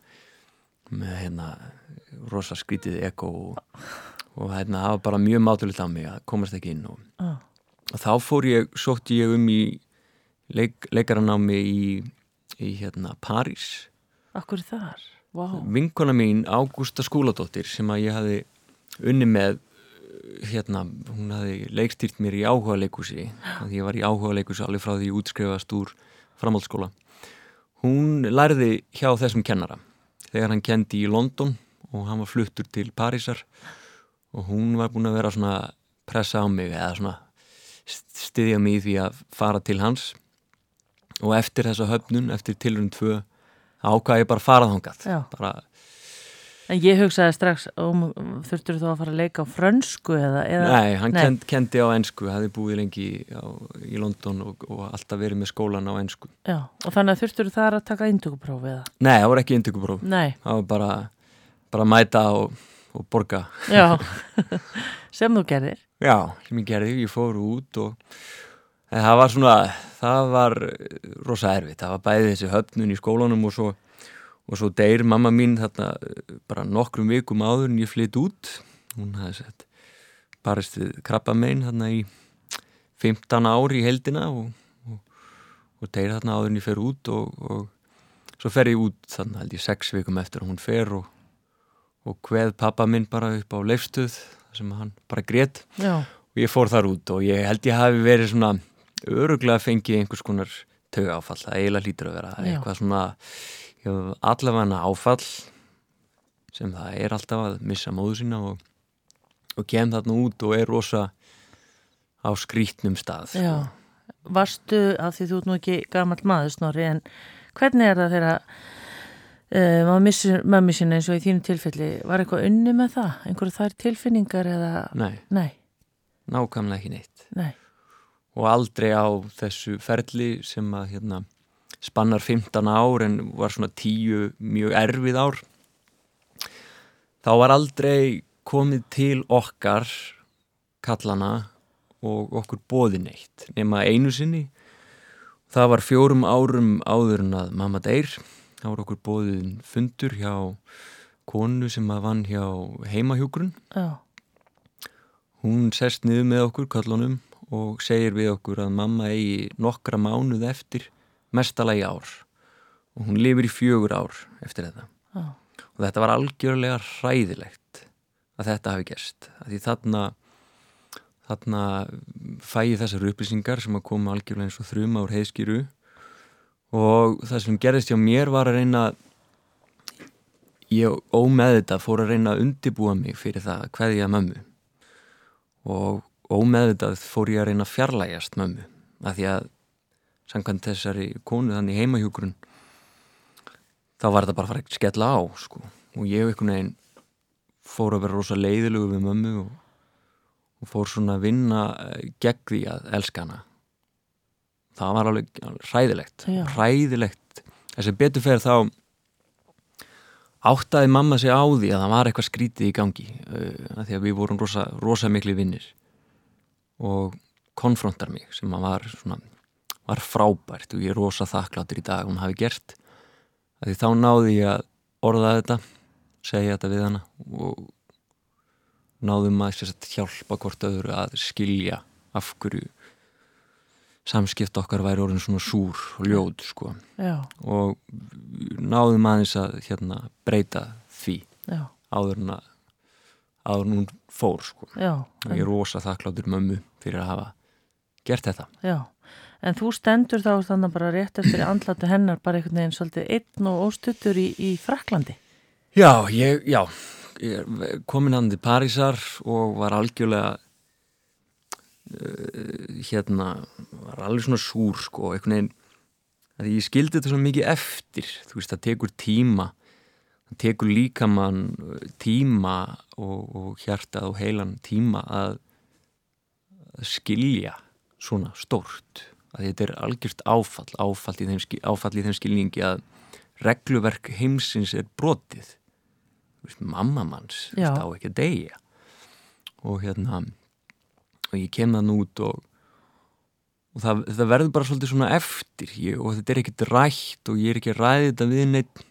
með hérna rosa skrítið eko og, og hérna það var bara mjög mátulegt á mig að komast ekki inn og, oh. og þá fór ég, sótt ég um í leik, leikaranámi í í hérna París Akkur þar? Wow. Vinkona mín Ágústa Skúladóttir sem að ég hafi unni með hérna, hún hafi leikstýrt mér í áhuga leikúsi því ég var í áhuga leikúsi alveg frá því ég útskrifast úr framhaldsskóla. Hún lærði hjá þessum kennara þegar hann kendi í London og hann var fluttur til Parísar og hún var búin að vera svona pressa á mig eða svona styðja mig í því að fara til hans. Og eftir þessa höfnun, eftir tilrönd tvö ákvaði ég bara að fara þángað Já. bara, En ég hugsaði strax, um, þurftur þú að fara að leika á frönsku eða? eða nei, hann Nei. Kend, kendi á ensku hefði búið lengi á, í London og, og alltaf verið með skólan á ensku Já, og þannig að þurftur þar að taka induguprófi eða? Nei, það voru ekki indökupróf Nei, það var bara, bara mæta og, og borga já, sem þú gerðir. Já, sem ég gerði, ég fór út og en það var svona, það var eh, rosa erfitt, það var bæði þessi höfnun í skólanum og svo, og svo deyr mamma mín þarna eh, bara nokkrum vikum áður en ég flytt út, hún hafði sett barist við krabba megin þarna í 15 ári í heldina og, og, og deyr þarna áður en ég fer út og, og svo fer ég út þarna held ég 6 vikum eftir að hún fer og, og hveð pappa minn bara upp á leifstuð sem hann bara Já, og ég fór þar út og ég held ég hafi verið svona öruglega fengið einhvers konar tauga áfall, það eiginlega hlýtur að vera Já. eitthvað svona allavega áfall sem það er alltaf að missa móðu sína og, og kem þarna út og er rosa á skrítnum stað sko. já. Varstu, af því þú ert nú ekki gamall maður snorri, en hvernig er það þegar uh, maður missir mömmi sína eins og í þínu tilfelli, var eitthvað unni með það? Einhverju þær tilfinningar eða? Nei, Nei, nákvæmlega ekki neitt nei, og aldrei á þessu ferli sem að hérna, spannar 15 ár en var svona 10 mjög erfið ár. Þá var aldrei komið til okkar kallana og okkur bóði neitt nema einu sinni. Það var fjórum árum áður en að mamma deyr. Þá var okkur bóðin fundur hjá konu sem að vann hjá heimahjúgrun já, Hún sest niður með okkur kallunum og segir við okkur að mamma eigi nokkra mánuð eftir mestalagi ár. Og hún lifir í fjögur ár eftir þetta. já, Og þetta var algjörlega hræðilegt að þetta hafi gerst. Að því þarna, þarna fæ ég þessar upplýsingar sem að koma algjörlega eins og þrjum ár heiðskýru og það sem gerðist hjá mér var að reyna ég ómeð þetta fór að reyna að undibúa mig fyrir það að kveðja mömmu. Og ómeðvitað fór ég að reyna að fjarlægjast mömmu. Af því að samkvæmt þessari konu þannig heimahjúgrun þá var þetta bara að fara að skella á sko. og ég einhvern veginn fór að vera rosa leiðilegu við mömmu og, og fór svona að vinna eh, gegn því að elska hana það var alveg alveg hræðilegt Já. hræðilegt þessi betur fer þá áttaði mamma sig á því að það var eitthvað skrítið í gangi uh, að því að við vorum rosa, rosa miklu vinnir og konfrontar mig sem að var svona var frábært og ég er rosa þakkláttur í dag hún hafi gert. Því þá náði ég að orða þetta segja þetta við hana og náðum að sérst, hjálpa hvort öðru að skilja af hverju samskipt okkar væri orðin svona súr og ljóð sko. Já, og náðum aðeins að hérna, breyta því já, áður en að áður en hún fór sko. já, og ég er rosa þakkláttur mömmu fyrir að hafa gert þetta. Já. En þú stendur þá þannig bara rétt eftir andlatu hennar bara einhvern veginn svolítið einn og óstuttur í, í Fraklandi. Já, ég, já ég komin til Parísar og var algjörlega uh, hérna var alveg svona súr sko einhvern veginn að ég skildi þetta svo mikið eftir þú veist, það tekur tíma það tekur líka mann tíma og, og hjartað og heilan tíma að, að skilja svona stórt að þetta er algjört áfall áfall í þeim, áfall í þeim skilningi að regluverk heimsins er brotið. Þú veist, mamma manns þú Já. veist, á ekki að deyja. Og hérna og ég kem það út og, og það, það verður bara svolítið svona eftir. Ég, og þetta er ekkert rætt og ég er ekki að ræði þetta við neitt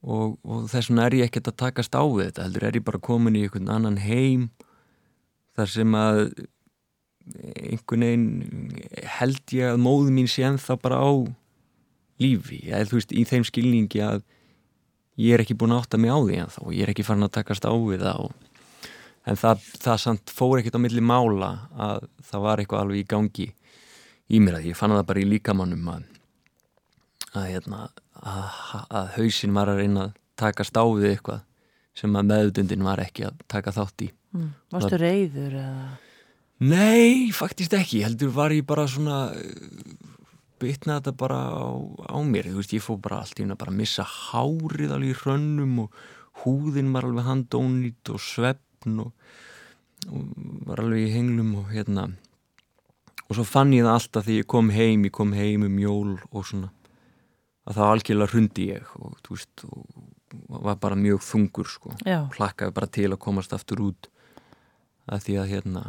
og, og þess vegna er ég ekkert að takast á við þetta heldur er ég bara komin í einhvern annan heim þar sem að einhvern veginn held ég að móðu mín sé ennþá bara á lífi, eða þú veist, í þeim skilningi að ég er ekki búin að átta mig á því ennþá og ég er ekki farin að takast á við það og, en það, það samt fór ekkert á milli mála að það var eitthvað alveg í gangi í mér að ég fann það bara í líkamannum að, að, hérna, að, að hausin var að reyna að taka stáfið eitthvað sem að meðutundin var ekki að taka þátt í mm. Varstu reyður eða? Nei, faktist ekki, heldur var ég bara svona bytna þetta bara á, á mér, þú veist, ég fóð bara allt í hún að bara missa hárið alveg í hrönnum og húðin var alveg handónít og svefn og, og var alveg í henglum og hérna. Og svo fann ég það alltaf þegar ég kom heim ég kom heim um jól og svona að það algjörlega hrundi ég og þú veist, og var bara mjög þungur sko, Já. plakkaði bara til að komast aftur út að því að hérna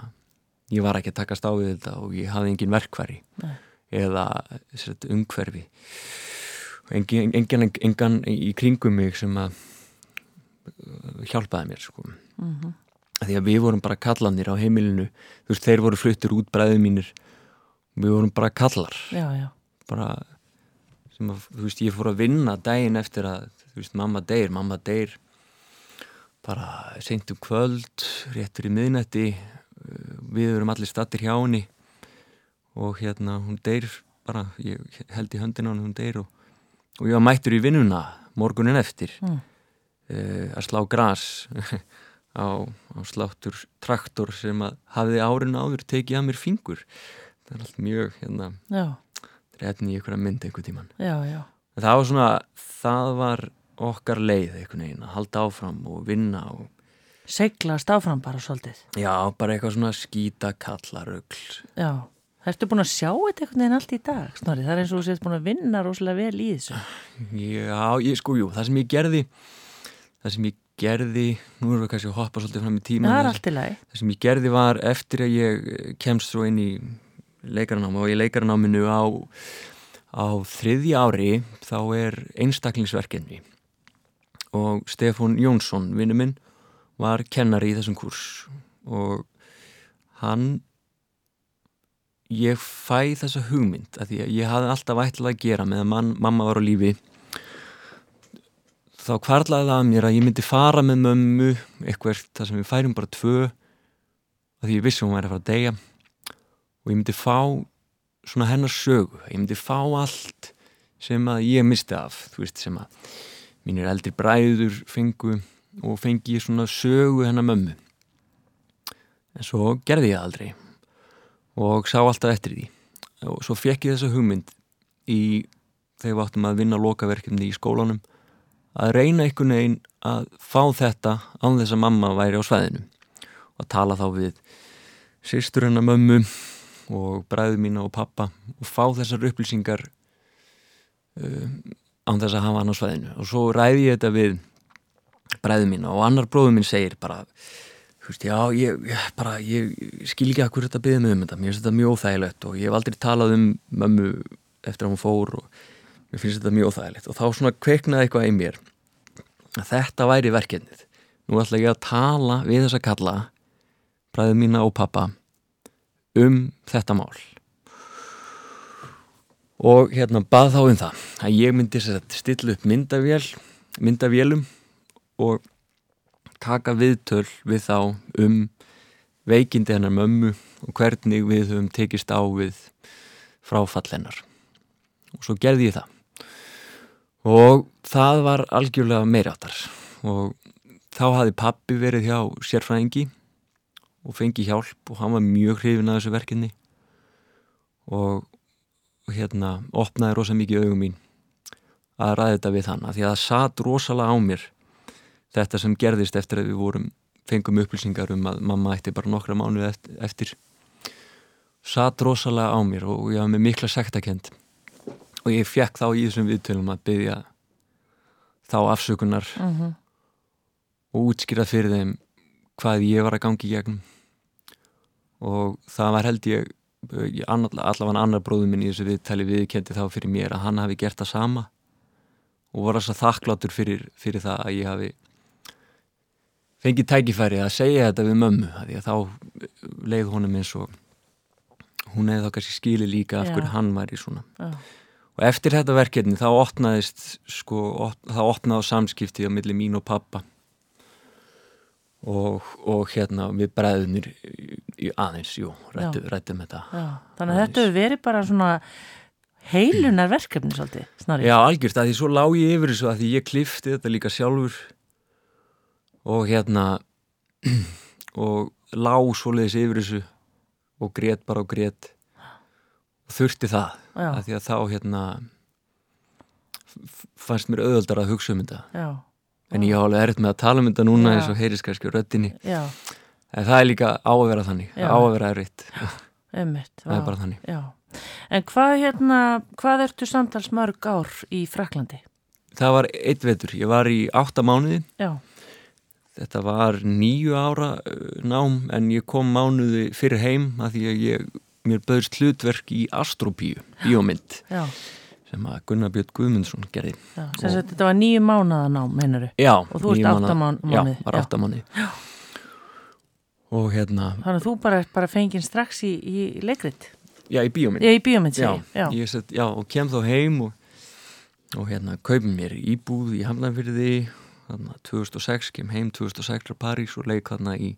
ég var ekki að takast á við þetta og ég hafði engin verkværi Nei. eða sett, umhverfi. Engin, engin, engan í kringum mig sem að uh, hjálpaði mér sko. Mm -hmm. því að við vorum bara kallanir á heimilinu. Þú veist, þeir voru fluttur út bræðið mínir. Við vorum bara kallar. Já, já, bara sem að, þú veist, ég fór að vinna daginn eftir að, þú veist, mamma deyr mamma deyr. Bara seint um kvöld, réttur í miðnætti við erum allir stattir hjá henni og hérna hún deyr bara, ég held í höndina hún, hún deyr og, og ég var mættur í vinnuna morgunin eftir Mm. uh, að slá gras á, á sláttur traktor sem að hafiði árin áður tekið að mér fingur það er allt mjög hérna já, reyfni í einhverja mynd einhver tíman já, já. það var svona, það var okkar leið einhvern veginn að halda áfram og vinna og Seglast áfram bara svolítið. já, bara eitthvað svona skýta kallarögl Já. Ertu búin að sjá þetta einhvern veginn allt í dag, Snorri? Það er eins og þú sést búin að vinna rosalega vel í þessu. já, ég sko, jú, það sem ég gerði það sem ég gerði nú erum við kannski að hoppa svolítið fram í tíma Það er allt í lagi. það sem ég gerði var eftir að ég kemst svo inn í leikaranámi og í leikaranáminu á, á þriðja ári þá er einstaklingsverkefni og Stefán Jónsson, vinnu minn var kennari í þessum kurs og hann ég fæ þessa hugmynd að að ég hafði alltaf ætlað að gera með að man, mamma var á lífi. Þá kvarlaði það að mér að ég myndi fara með mömmu eitthvað þar sem við færum bara tvö að því ég vissi hún væri að fara að deyja. Og ég myndi fá svona hennar sögu, ég myndi fá allt sem að ég misti af þú veist sem að mínir eldri bræður fengu og fengi svona sögu hennar mömmu. En svo gerði ég aldrei og sá alltaf eftir því. Og svo fekk ég þessa hugmynd í þegar við áttum að vinna lokaverkefni í skólanum að reyna einhvern veginn að fá þetta án þess að mamma væri á sveðinu og tala þá við sýstur hennar mömmu og bræðu mína og pappa og fá þessar upplýsingar uh, án þess að hafa hann á sveðinu og svo ræði ég þetta við bræðu mína og annar bróðu mín segir bara þú veist, já, ég, ég, bara, ég skil ekki að hverju þetta byggði mig um þetta. Mér finnst þetta mjög óþægilegt og ég hef aldrei talað um mömmu eftir að hún fór og mér finnst þetta mjög óþægilegt. Og þá svona kveiknaði eitthvað í mér að þetta væri verkefnið. Nú ætla ég að tala við þessa kalla bræðu mína og pappa um þetta mál. Og hérna bað þá um það að ég myndi stilla upp myndavél myndavélum og taka viðtöl við þá um veikindi hennar mömmu og hvernig við höfum tekist á við fráfall hennar. Og svo gerði ég það. Og það var algjörlega meiráttar og þá hafi pappi verið hjá sérfræðingi og fengi hjálp og hann var mjög hrifin að þessu verkinni og hérna opnaði rosa mikið augum mín að ræða þetta við hann af því að það satt rosalega á mér þetta sem gerðist eftir að við vorum fengum upplýsingar um að mamma ætti bara nokkra mánu eftir. Satt rosalega á mér og ég hafði með mikla sektakend og ég fekk þá í þessum viðtölum að byggja þá afsökunar Mm -hmm. og útskýra fyrir þeim hvað ég var að gangi í gegnum. Og það var held ég allavega annar bróður minn í þessu viðtali viðkendi þá fyrir mér að hann hafi gert það sama og var þess að þakklátur fyrir, fyrir það að ég hafi fengið tækifæri að segja þetta við mömmu því að þá leið honum eins og hún hefði þá kannski skili líka af hverju hann var í svona. Já. og eftir þetta verkefni þá opnaðist sko, op, þá opnaði samskipti á milli mín og pappa og, og hérna við bræðunir aðeins, jú, rættum, rættum þetta Já, þannig að þetta verið bara svona heilunar verkefni svolítið, snorri. Já, algjört, að því svo lá ég yfir þessu að því ég klifti þetta líka sjálfur og hérna og lá svoleiðis yfir þessu og grét bara og grét. Og þurfti það Já. að því að þá hérna fannst mér auðvöldar að hugsa um þetta. Já, en ég alveg erfitt með að tala um þetta núna Já. eins og heyris kannski já, en það er líka á að vera þannig á að vera einmitt. það er bara þannig. En hvað hérna, hvað ertu samtals mörg ár í Fraklandi? Það var eitt vetur, ég var í átta mánuði. Já, Þetta var nýju ára uh, nám en ég kom mánuði fyrir heim að því að ég, mér böðist hlutverk í Astropíu, bíómynd já, sem að Gunnar Björn Guðmundsson gerði. já. Sagt, þetta var nýju mánaða nám, meinaru. Já. Og þú ert níu átta mánaða- mán- mánuði, Já, var já. átta mánuði. Og hérna, Þannig að þú bara, bara fengið strax í, í leikrit. já, í bíómynd. Já, í bíómynd já. Já, set, já, og kem þá heim og, og hérna, kaupin mér íbúð í Hamlanfyrði, þarna 2006, kem heim 2006 frá París og leik þarna í,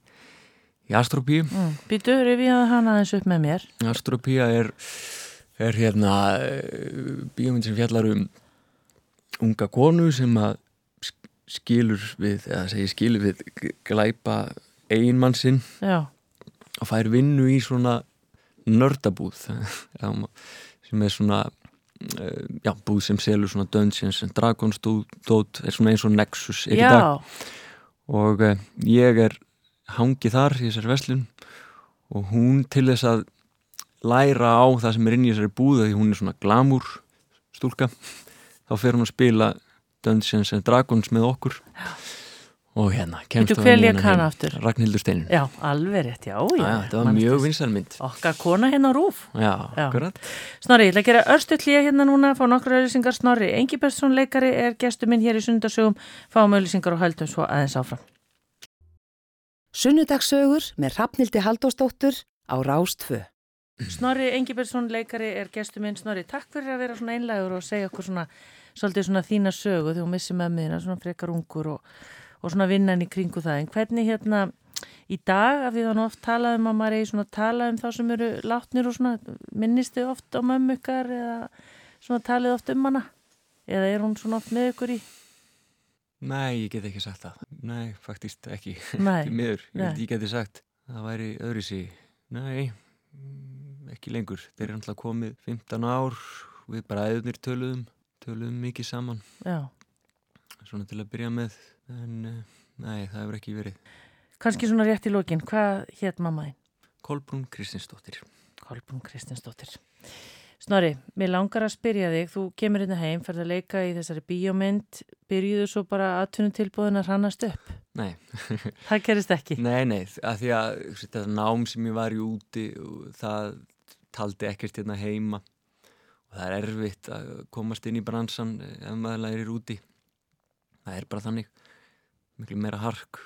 í Astropíu. mm. Býtu, rifjaði hana aðeins upp með mér. Astropía er, er hérna eh, bíómynd sem fjallar um unga konu sem að sk- skilur við, eða segir skilur við glæpa eiginmann sinn Já, og fær vinnu í svona nördabúð sem er svona já, búð sem selur svona Dungeons and Dragons dót, er svona eins og Nexus er í dag. Já, og uh, ég er hangið þar í þessari verslun og hún til þess að læra á það sem er inn í þessari búða því hún er svona glamúr stúlka þá fer hún að spila Dungeons and Dragons með okkur og hérna kemst á hérna? Ragnhildur Steinin já, alveg rétt, já, já. Já, þetta var manstu mjög vinsalmynd Okkar kona hérna á rúf. Já, Já. akkurat Snorri, ég ætla að gera örstu hlýja hérna núna, fá nokkru auðlýsingar. Snorri, Engi Bergsson leikari er gestu minn hér í sundarsögum, fáum auðlýsingar og höldum svo aðeins áfram. Sunnudagssögur með Hrafnildi Haldósdóttur á Rástfö. Snorri Engi Bergsson leikari er gestu minn. Snorri, takk fyrir að vera svona einlægur og segja okkur svona, svolítið svona þína sögu þegar þú missir með miðina, svona frekar ungur og, og svona vinnan í kringu það. En hvernig hérna í dag, af því það er nú oft talað um að maður eigi svona að tala um þá sem eru látnir og svona, minnist þið oft á mömmu ykkar eða svona talið oft um hana? Eða er hún svona oft með ykkur í? Nei, ég get ekki sagt það Nei, faktist ekki Nei, Því miður, ég ég geti sagt Það væri öðru sig Nei, mm, ekki lengur Þeir eru alltaf komið 15 ár Við bara æðunir töluðum Töluðum mikið saman já. Svona til að byrja með En eh, nei, það hefur ekki verið Kanski svona rétt í lokin, hvað hétt mamma þín? Kolbrún Kristinsdóttir Kolbrún Kristinsdóttir. Snorri, mér langar að spyrja þig, þú kemur hérna heim, ferð að leika í þessari bíómynd, byrjuðu svo bara aðtunutilbúðin að hrannast upp. Nei, Það gerist ekki. nei, nei að Því að þetta nám sem ég var í úti Það taldi ekkert hérna heima Og það er erfitt að komast inn í bransan eh, Ef maður lærir úti Það er bara þannig Miklu meira hark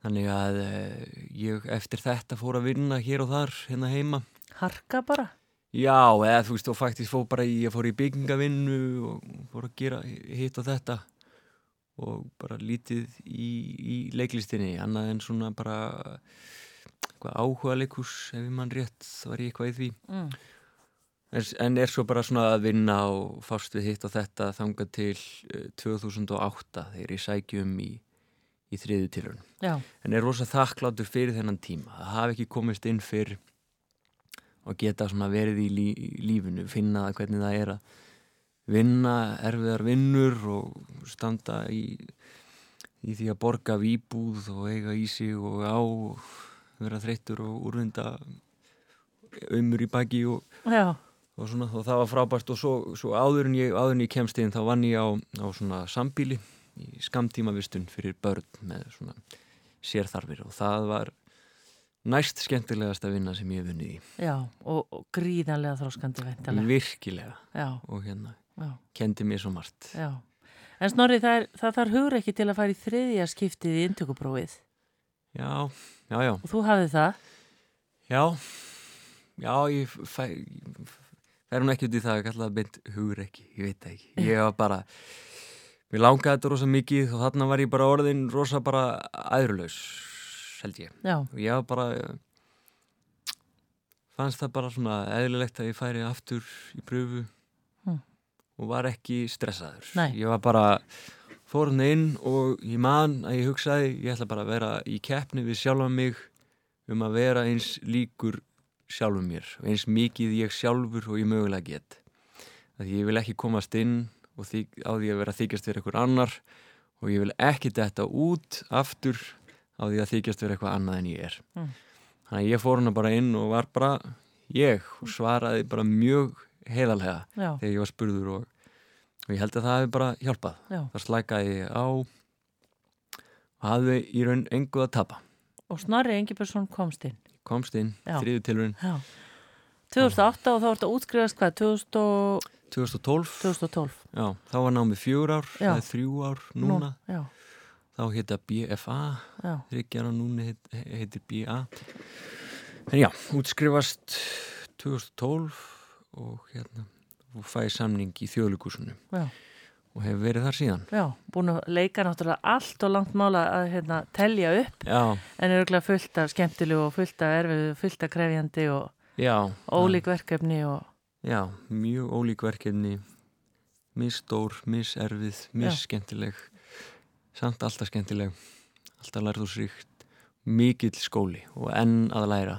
Þannig að eh, ég eftir þetta fór að vinna hér og þar hérna heima Harka bara. Já, eða þú veist, og faktisk fór bara í, ég fór í byggingavinnu og fór að gera hitt og þetta og bara lítið í, í leiklistinni, annað en svona bara eitthvað áhuga leikus ef ég mann rétt, var ég eitthvað í því Mm. En, er svo bara svona að vinna og fást við hitt og þetta þangað til uh, 2008 þegar ég sækjum í, í þriðu tilhörun Já, en er rosa þakkláttur fyrir þennan tíma. Að hafa ekki komist inn fyrr og geta svona verið í, lí, í lífinu, finna það hvernig það er að vinna erfiðar vinnur og standa í, í því að borga af íbúð og eiga í sig og á og vera þreyttur og úrvinda umur í baki og, já, og, svona, og það var frábært. Og svo, svo áður, en ég, áður en ég kemst inn þá vann ég á, á svona sambíli í skamtímavistun fyrir börn með svona sérþarfir. Og það var næst skemmtilegast að vinna sem ég hef vunnið í. Já, og, og gríðanlega þróskandi veintalega. virkilega. Já, og hérna já, kendi mér svo margt. Já. En Snorri, það, það þarf hugur ekki til að fara í þriðja skiptið í inntökuprófið. Já, já, já, og þú hafið það. já. Já, ég fæ fer hún ekki út í það að kalla það beint hugur ekki, ég veit það ekki ég var bara, mér langaði þetta rosa mikið og þarna var ég bara orðin rosa bara æðrulaus held ég Já, og ég var bara fannst það bara svona eðlilegt að ég færi aftur í pröfu Mm. og var ekki stressaður. Nei. Ég var bara fórun inn og ég man að ég hugsaði ég ætla bara að vera í keppni við sjálfa mig um að vera eins líkur sjálfum mér og eins mikið ég sjálfur og ég mögulega get. Því ég vil ekki komast inn og þyk, á því að vera að þykjast vera eitthvað annar og ég vil ekki detta út aftur á því að þykjast vera eitthvað annað en ég er. Mm. Þannig að ég fór hana bara inn og var bara ég og svaraði bara mjög heiðallega Já, þegar ég var spurður og, og ég held að það hefði bara hjálpað. já. Það slækaði á og hafði í raun engu að tapa. Og Snorri Engibergsson komst inn. Komst inn, þriðu tilurinn, Já. 2008 og þá vart að útskrifast hvað? 2000 og- 2012, 2012. já, þá var námið fjúr ár, er þrjú ár núna, Já, þá heita BFA, já. þryggjara núna heit, heitir BA. En já, útskrifast 2012 og hérna, og fæði samning í þjóðlíkusinu Já. Og hefur verið þar síðan. Já, búin að leika náttúrulega allt og langt mála að hérna, telja upp Já, en er auðvitað fullt af skemmtilegu og fullt af erfið, fullt af krefjandi og já. ólík verkefni og Já, mjög ólík verkefni, misstór, misserfið, misskemmtileg, samt alltaf skemmtileg, alltaf lærðúsríkt, mikill skóli og enn að læra.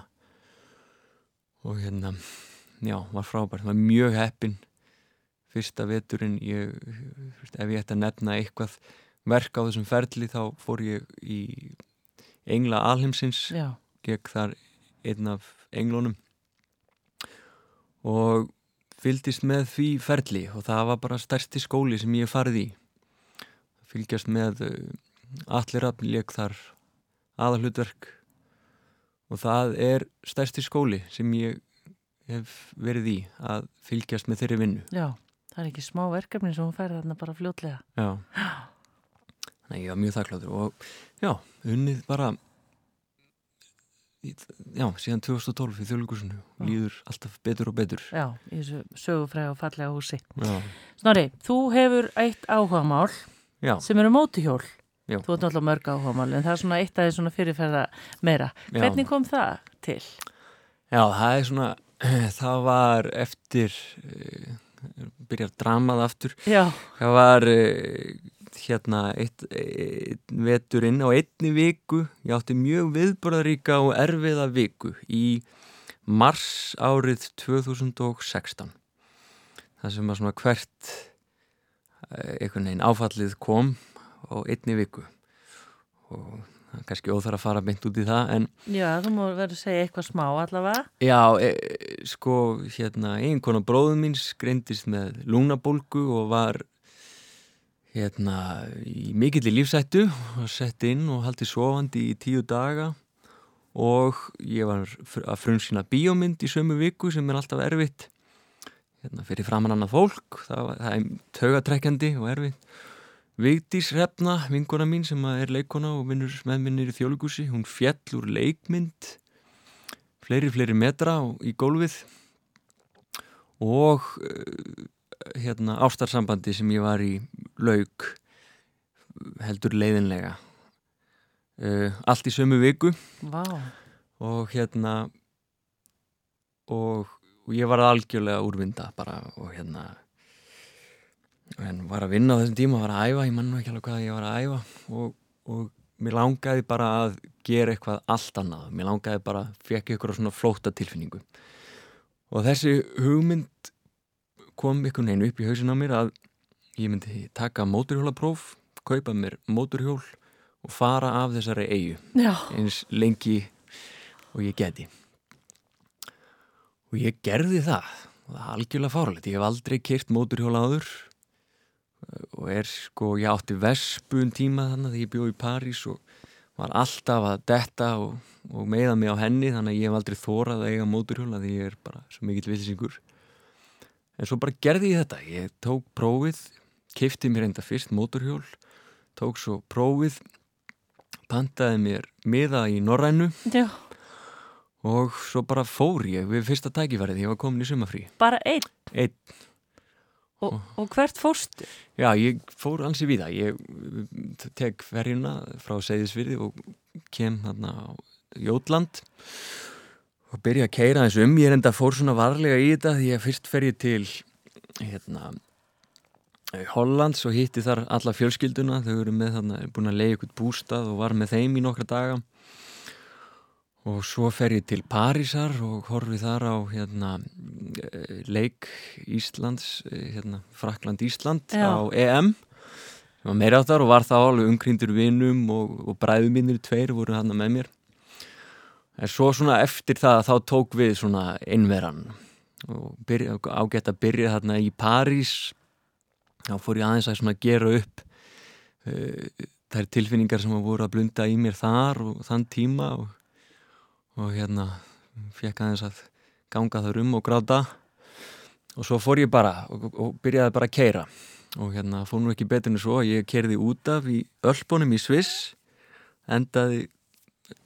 Og hérna, já, var frábært, var mjög heppin. Fyrsta veturinn, ég, ef ég ætti að nefna eitthvað verk á þessum ferli, þá fór ég í Engla Alheimsins gegn þar einn af englunum og fylgdist með því ferli og það var bara stærsti skóli sem ég farið í. Fylgjast með uh, allir að leik þar aðalhutverk og það er stærsti skóli sem ég hef verið í að fylgjast með þeirri vinnu. Já. Það er ekki smá verkefni sem hún færði þarna bara fljótlega. já þannig að ég var mjög þakkláttur og já, unnið bara já, síðan 2012 í þjóðlíkusinu Já. líður alltaf betur og betur Já, í þessu sögufræða og fallega húsi. já, Snorri, þú hefur eitt áhugamál já, sem eru mótuhjól. Já. Þú ert náttúrulega mörg áhugamál en það er svona eitt af því svona fyrirferða meira. Hvernig kom það til? já, það er svona það var eftir uh, byrjar dramað aftur. Já, það var uh, hérna eitt, eitt veturinn á einni viku. Ég átti mjög viðbörðaríka og erfiða viku í mars árið 2016 það sem að svona hvert eh, einhvern veginn áfallið kom á einni viku. Og kannski óþar að fara beint út í það en já, þú má verið að segja eitthvað smá allavega. Já, e, sko, hérna, eiginkona bróðum míns greindist með lúnabólgu og var hérna í mikill í lífsættu og sett inn og haldi sofandi í tíu daga. Og ég var að frumsýna bíómynd í sömu viku sem er alltaf erfitt hérna, fyrir framann annað fólk. Það, það er taugatrekkjandi og erfitt Vigdís Hrefna, vinkona mín sem er leikona og vinnur með minnir í þjóðlugúsi, hún fjall úr leikmynd fleiri, fleiri metra í gólfið. Og uh, hérna ástarsambandi sem ég var í lauk heldur leiðinlega. Uh, allt í sömu viku. Vá, og hérna og, og ég var algjörlega úrvinda bara og hérna en var að vinna á þessum tíma, var að æfa ég mann ekki alveg hvað ég var að æfa. Og, og mér langaði bara að gera eitthvað allt annað, mér langaði bara fekk ykkur svona flóta tilfinningu. Og þessi hugmynd kom ykkur neinu upp í hausin á mér að ég myndi taka móturhjólapróf kaupa mér móturhjól og fara af þessari eigu já, eins lengi og ég geti og ég gerði það. Og það er algjörlega fáralegt ég hef aldrei kert móturhjóla áður og er sko ég átti vespu um tíma þannig að ég bjóð í París og var alltaf að detta og, og meiða mig á henni þannig að ég hef aldrei þórað að eiga móturhjóla því ég er bara svo mikill vilsingur en svo bara gerði ég þetta ég tók prófið kifti mér enda fyrst móturhjól tók svo prófið pantaði mér miða í Norrænu já, og svo bara fór ég við fyrsta tækifærið, ég var komin í sumafrí bara einn. Einn. Og, og hvert fórstu? Já, ég fór ansi við það ég tek ferjuna frá Seyðisfyrði og kem þarna á Jótland og byrja að keira eins um, ég er enda fór svona varlega í þetta því að fyrst fer ég til hérna Hollands og hitti þar alla fjölskylduna. Þau eru með þarna, búin að leiða ykkur bústað og var með þeim í nokkra daga og svo fer ég til Parísar og horfi þar á hérna, leik Íslands hérna, Frakland Ísland Já. á EM sem var meira áttar og var þá alveg umkrýndur vinnum og, og bræðuminnir tveir voru hann með mér. En svo svona eftir það þá tók við svona innveran og byrja, ágætt að byrja þarna í París. Þá fór ég aðeins að svona gera upp uh, þær tilfinningar sem voru að blunda í mér þar og þann tíma og, og hérna fekk aðeins að ganga þar um og gráta. Og svo fór ég bara og, og byrjaði bara að keira og hérna fór nú ekki betur en svo ég kerði út af í Ölpunum í Sviss endaði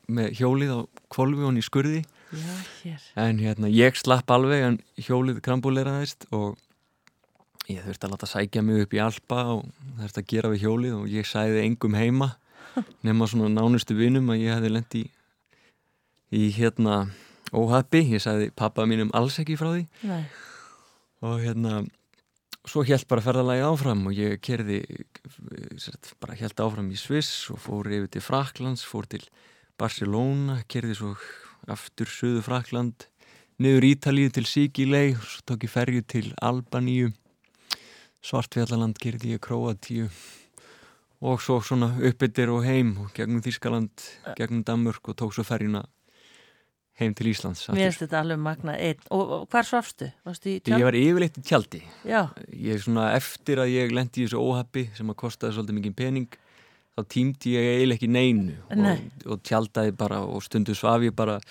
með hjólið á kvolvi og í skurði. Já, hér. en hérna ég slapp alveg en hjólið krambúleiraðist og ég þurfti að láta sækja mig upp í Alpa og þurfti að gera við hjólið og ég sæði engum heima nema svona nánustu vinum að ég hefði lendi í, í hérna óhappi, ég sæði pappa mínum alls ekki frá því. Nei. og hérna svo helt bara ferðalagi áfram og ég kerði bara helt áfram í Sviss og fór yfir til Fraklands, fór til Barcelona, kerði svo aftur söðu Frakland niður Ítalíu til Sigilei og svo tók ég ferju til Albaníu. Svartfjallaland kerði ég Króatíu. Og svo svona uppbyttir og heim og gegnum Þískaland, gegnum Danmörk og tók svo ferjuna heim til Íslands Mér finnst þetta alveg magna einn. Og, og hvar svafstu? Ég var yfirleitt í tjaldi Já, ég svona eftir að ég lendi í þessu óhappi sem að kostaði svolítið mikið pening þá tímdi ég eiginlega ekki neinu Nei. og, og tjaldaði bara og stundu svaf ég bara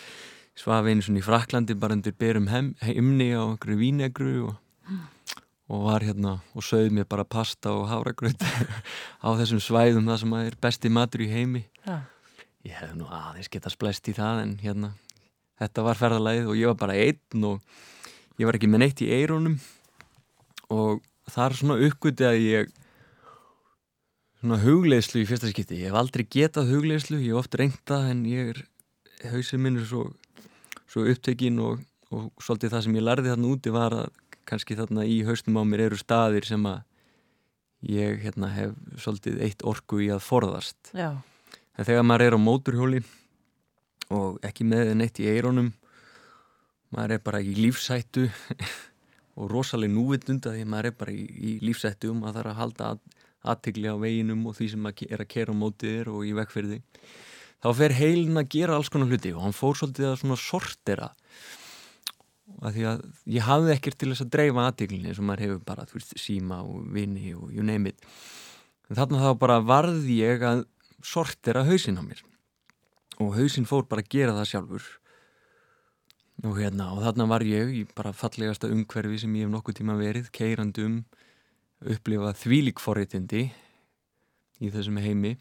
svaf einu svona í Fraklandi bara undir berum heimni á einhverju vínegru og, og var hérna og sögð mér bara pasta og havragröð á þessum svæðum það sem að er besti matur í heimi já. ég hefði nú aðeins geta splæst í það en hérna þetta var ferðalagið og ég var bara einn og ég var ekki með neitt í eirónum og það er svona uppgöti að ég svona hugleislu í fyrsta skipti. Ég hef aldrei getað hugleislu, ég hef oft reynda en ég er, hausinn minn er svo, svo upptekinn og, og svolítið það sem ég lærði þarna úti var að kannski þarna í hausnum á mér eru staðir sem að ég hérna, hef svolítið eitt orku í að forðast. Já, En þegar maður er á móturhjóli og ekki með neitt í eironum, maður er bara í lífsættu og rosalega núvitund að því maður er bara í, í lífsættu og maður þarf að halda aðtegli á veginum og því sem að ke- er að kera á mótið þér og í vegferði. Þá fer heilin að gera alls konar hluti og hann fór svolítið að svona sortera að því að ég hafði ekkert til þess að dreifa aðteglinni eins og maður hefur bara, þú veist, síma og vini og you name it. En þarna þá bara varði ég að sortera hausinn á mér og hausinn fór bara að gera það sjálfur. Og hérna og þarna var ég í bara fallegasta umhverfi sem ég hef nokkuð tíma verið keirandi um upplifa þvílík forréttindi í þessum heimi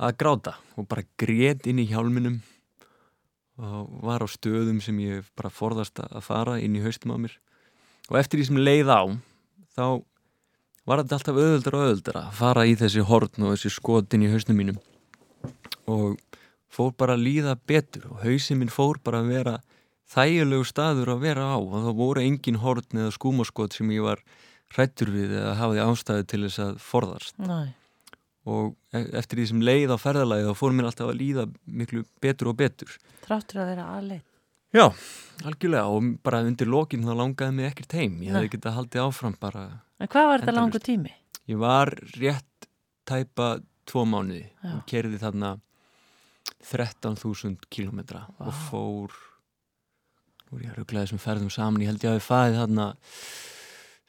að gráta og bara grét inn í hjálminum og var á stöðum sem ég bara forðast að fara inn í haustum á mér. Og eftir því sem leið á þá var þetta alltaf öðuldar og öðuldar að fara í þessi horn og þessi skotin í hausnum mínum og fór bara að líða betur og hausinn minn fór bara að vera þægilegu staður að vera á og það voru engin horn eða skúmaskot sem ég var hrættur við eða hafiði ástæðu til þess að forðast næ. og e- eftir því sem leið á ferðalagi þá fór mér alltaf að líða miklu betur og betur Tráttur að vera aðleitt. Já, algjörlega og bara undir lokin þá langaði mig ekkert heim ég Nei. hefði getað haldið áfram bara En hvað var þetta langur tími? Ég var rétt tæpa tvo mánuði og kerði þarna 13.000 kilometra Vá. og fór nú er ég að ruggla þessum ferðum saman ég held ég að við fæði þarna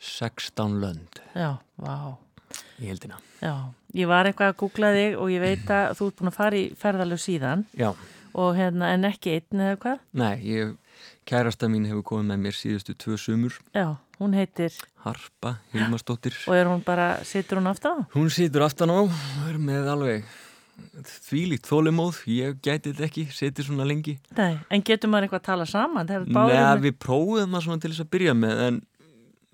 16 lönd Já, vá. í heldina Já, ég var eitthvað að googla þig og ég veit að þú ert búin að fara í ferðalög síðan Já, og hérna en ekki einn eða hvað? nei, ég, kærasta mín hefur komið með mér síðustu tvö sumur Já, hún heitir Harpa Hilmarsdóttir og er hún bara, situr hún aftan á? Hún situr aftan á er með alveg þvílíkt þólimóð ég gæti þetta ekki, situr svona lengi. Nei, en getur maður eitthvað að tala saman? Er Nei, við prófum það svona til þess að byrja með en,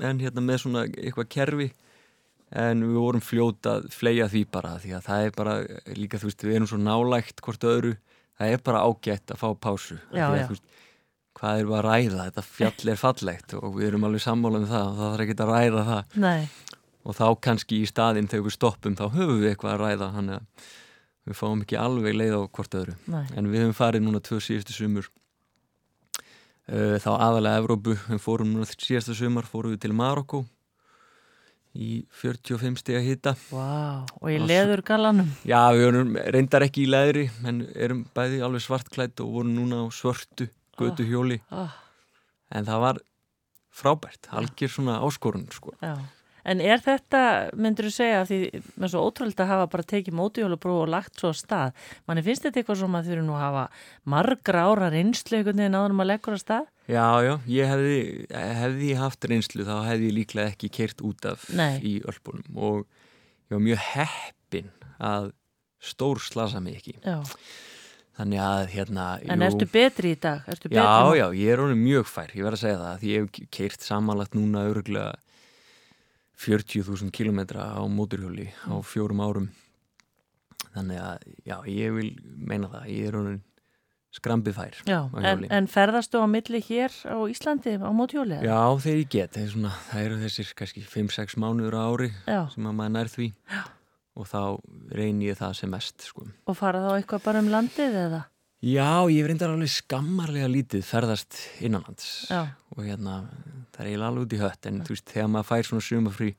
en hérna með svona eitthvað kerfi en við vorum fljóta að fleia því bara því að það er bara líka þú veist við erum svo nálægt hvort öðru það er bara ágætt að fá pásu. Já, að, já. veist, hvað erum við að ræða, þetta fjall er fallegt og við erum alveg sammála um það og það þarf ekki að ræða það. Nei, og þá kannski í staðinn þegar við stoppum þá höfum við eitthvað að ræða þannig að við fáum ekki alveg leið á hvort öðru nei, en við höfum farið núna tvö síðustu sumur uh, þá aðalega Evrópu, við fórum núna síðasta sumar fórum við til Marokko í 45 stiga hita vá, og í Og svo- leður galanum. Já, við erum reyndar ekki í leðri en erum bæði alveg svartklætt og vorum núna á svörtu götu hjóli Oh, en það var frábært, algjör svona áskorun sko. já. En er þetta, myndur þú segja, því með svo ótrúlega að hafa bara tekið mótihjólapróf og lagt svo á stað, manni finnst þetta eitthvað sem að þurfi nú að hafa margra ára reynslu einhvern veginn áður en maður leggur á stað? Já, já, ég hefði, hefði ég haft reynslu þá hefði ég líklega ekki keirt út af Nei. í ölpunum og ég var mjög heppin að stór slasa mig ekki Já. þannig að hérna En jú, ertu betri í dag? Ertu betri Já, nú? já, ég er mjög fær, ég verð að segja það því ég hef keirt samanlagt núna örgulega 40.000 kilometra á móturhjóli á fjórum árum þannig að, já, ég vil meina það, ég er honum skrambið fær Já, en, en ferðastu á milli hér á Íslandi á mótihjóli? eða? Já, þegar ég get, er svona, það eru þessir kannski 5-6 mánuður á ári Já, sem að maður nær því og þá reyni ég það sem mest sko. og fara þá eitthvað bara um landið eða? Já, ég reyndar alveg skammarlega lítið ferðast innanlands. Já, og hérna, það er eiginlega alveg út í hött en þú veist, þegar maður fær svona sumafrí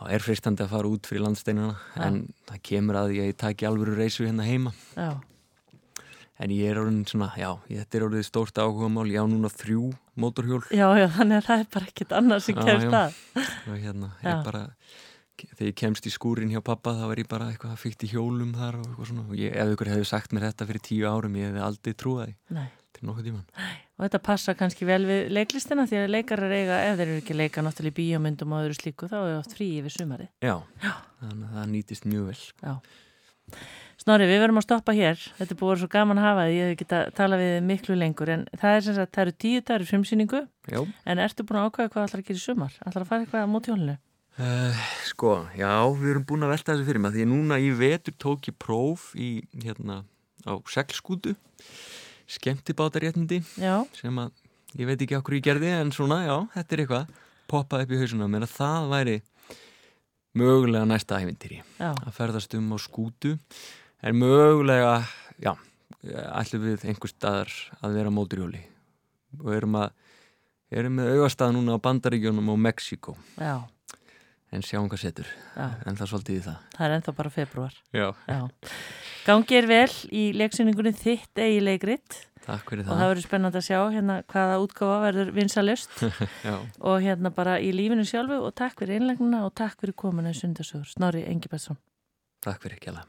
þá er fristandi að fara út fyrir landsteinana Já. en það kemur að ég taki alvöru reysu hérna heima. Já, en ég er orðin svona, já, þetta er orðið stórt áhugamál, ég á núna þrjú mótorhjól. Já, já, þannig að það er bara ekkert annað sem kemst að. og hérna, ég bara þegar ég kemst í skúrin hjá pappa þá er ég bara eitthvað fyrkt í hjólum þar og eitthvað svona og ég, ef ykkur hefði sagt mér þetta fyrir tíu árum ég hefði aldrei trúið því til nokkuð tíman Og þetta passa kannski vel við leiklistina því að leikarar eiga, ef þeir eru ekki leika náttúrulega í bíómyndum og öðru slíku, þá er oft frí yfir sumari. Já, þannig að það nýtist mjög vel Já. Snorri, við verum að stoppa hér. Þetta er vera svo gaman að hafa því ég hef geta talað við miklu lengur en það er sem sagt, það eru tíu dagur í frumsýningu Já, en ertu búin að ákvæða hvað ætlar að gera í sumar? ætlar að fara eitthvað á móti hjólinu? Uh, sko, já, við erum búin að velta þessu fyrir mig því að núna í vetur tók ég próf í, hérna, á seglskútu skemmtibátaréttindi sem að, ég veit ekki okkur ég gerði en svona, já, þetta er eitthvað poppað upp í hausuna, menn að það væri mögulega næsta æfintýri já, að ferðast um á skútu en mögulega, já ætlum við einhver staðar að vera móturjóli og erum að erum með augastað núna á Bandaríkjónum og Mexíkó. Já, en sjáum hvað setur en það er svolítið í það Það er ennþá bara februar. Já, Já. Gangi er vel í leiksýningunni þitt eigi leikrit takk fyrir og það verður spennandi að sjá hérna hvaða útgáfa verður vinsalust Já, og hérna bara í lífinu sjálfu og takk fyrir einlegnuna og takk fyrir komuna í sundarsögur. Snorri Engibertsson. takk fyrir kjalla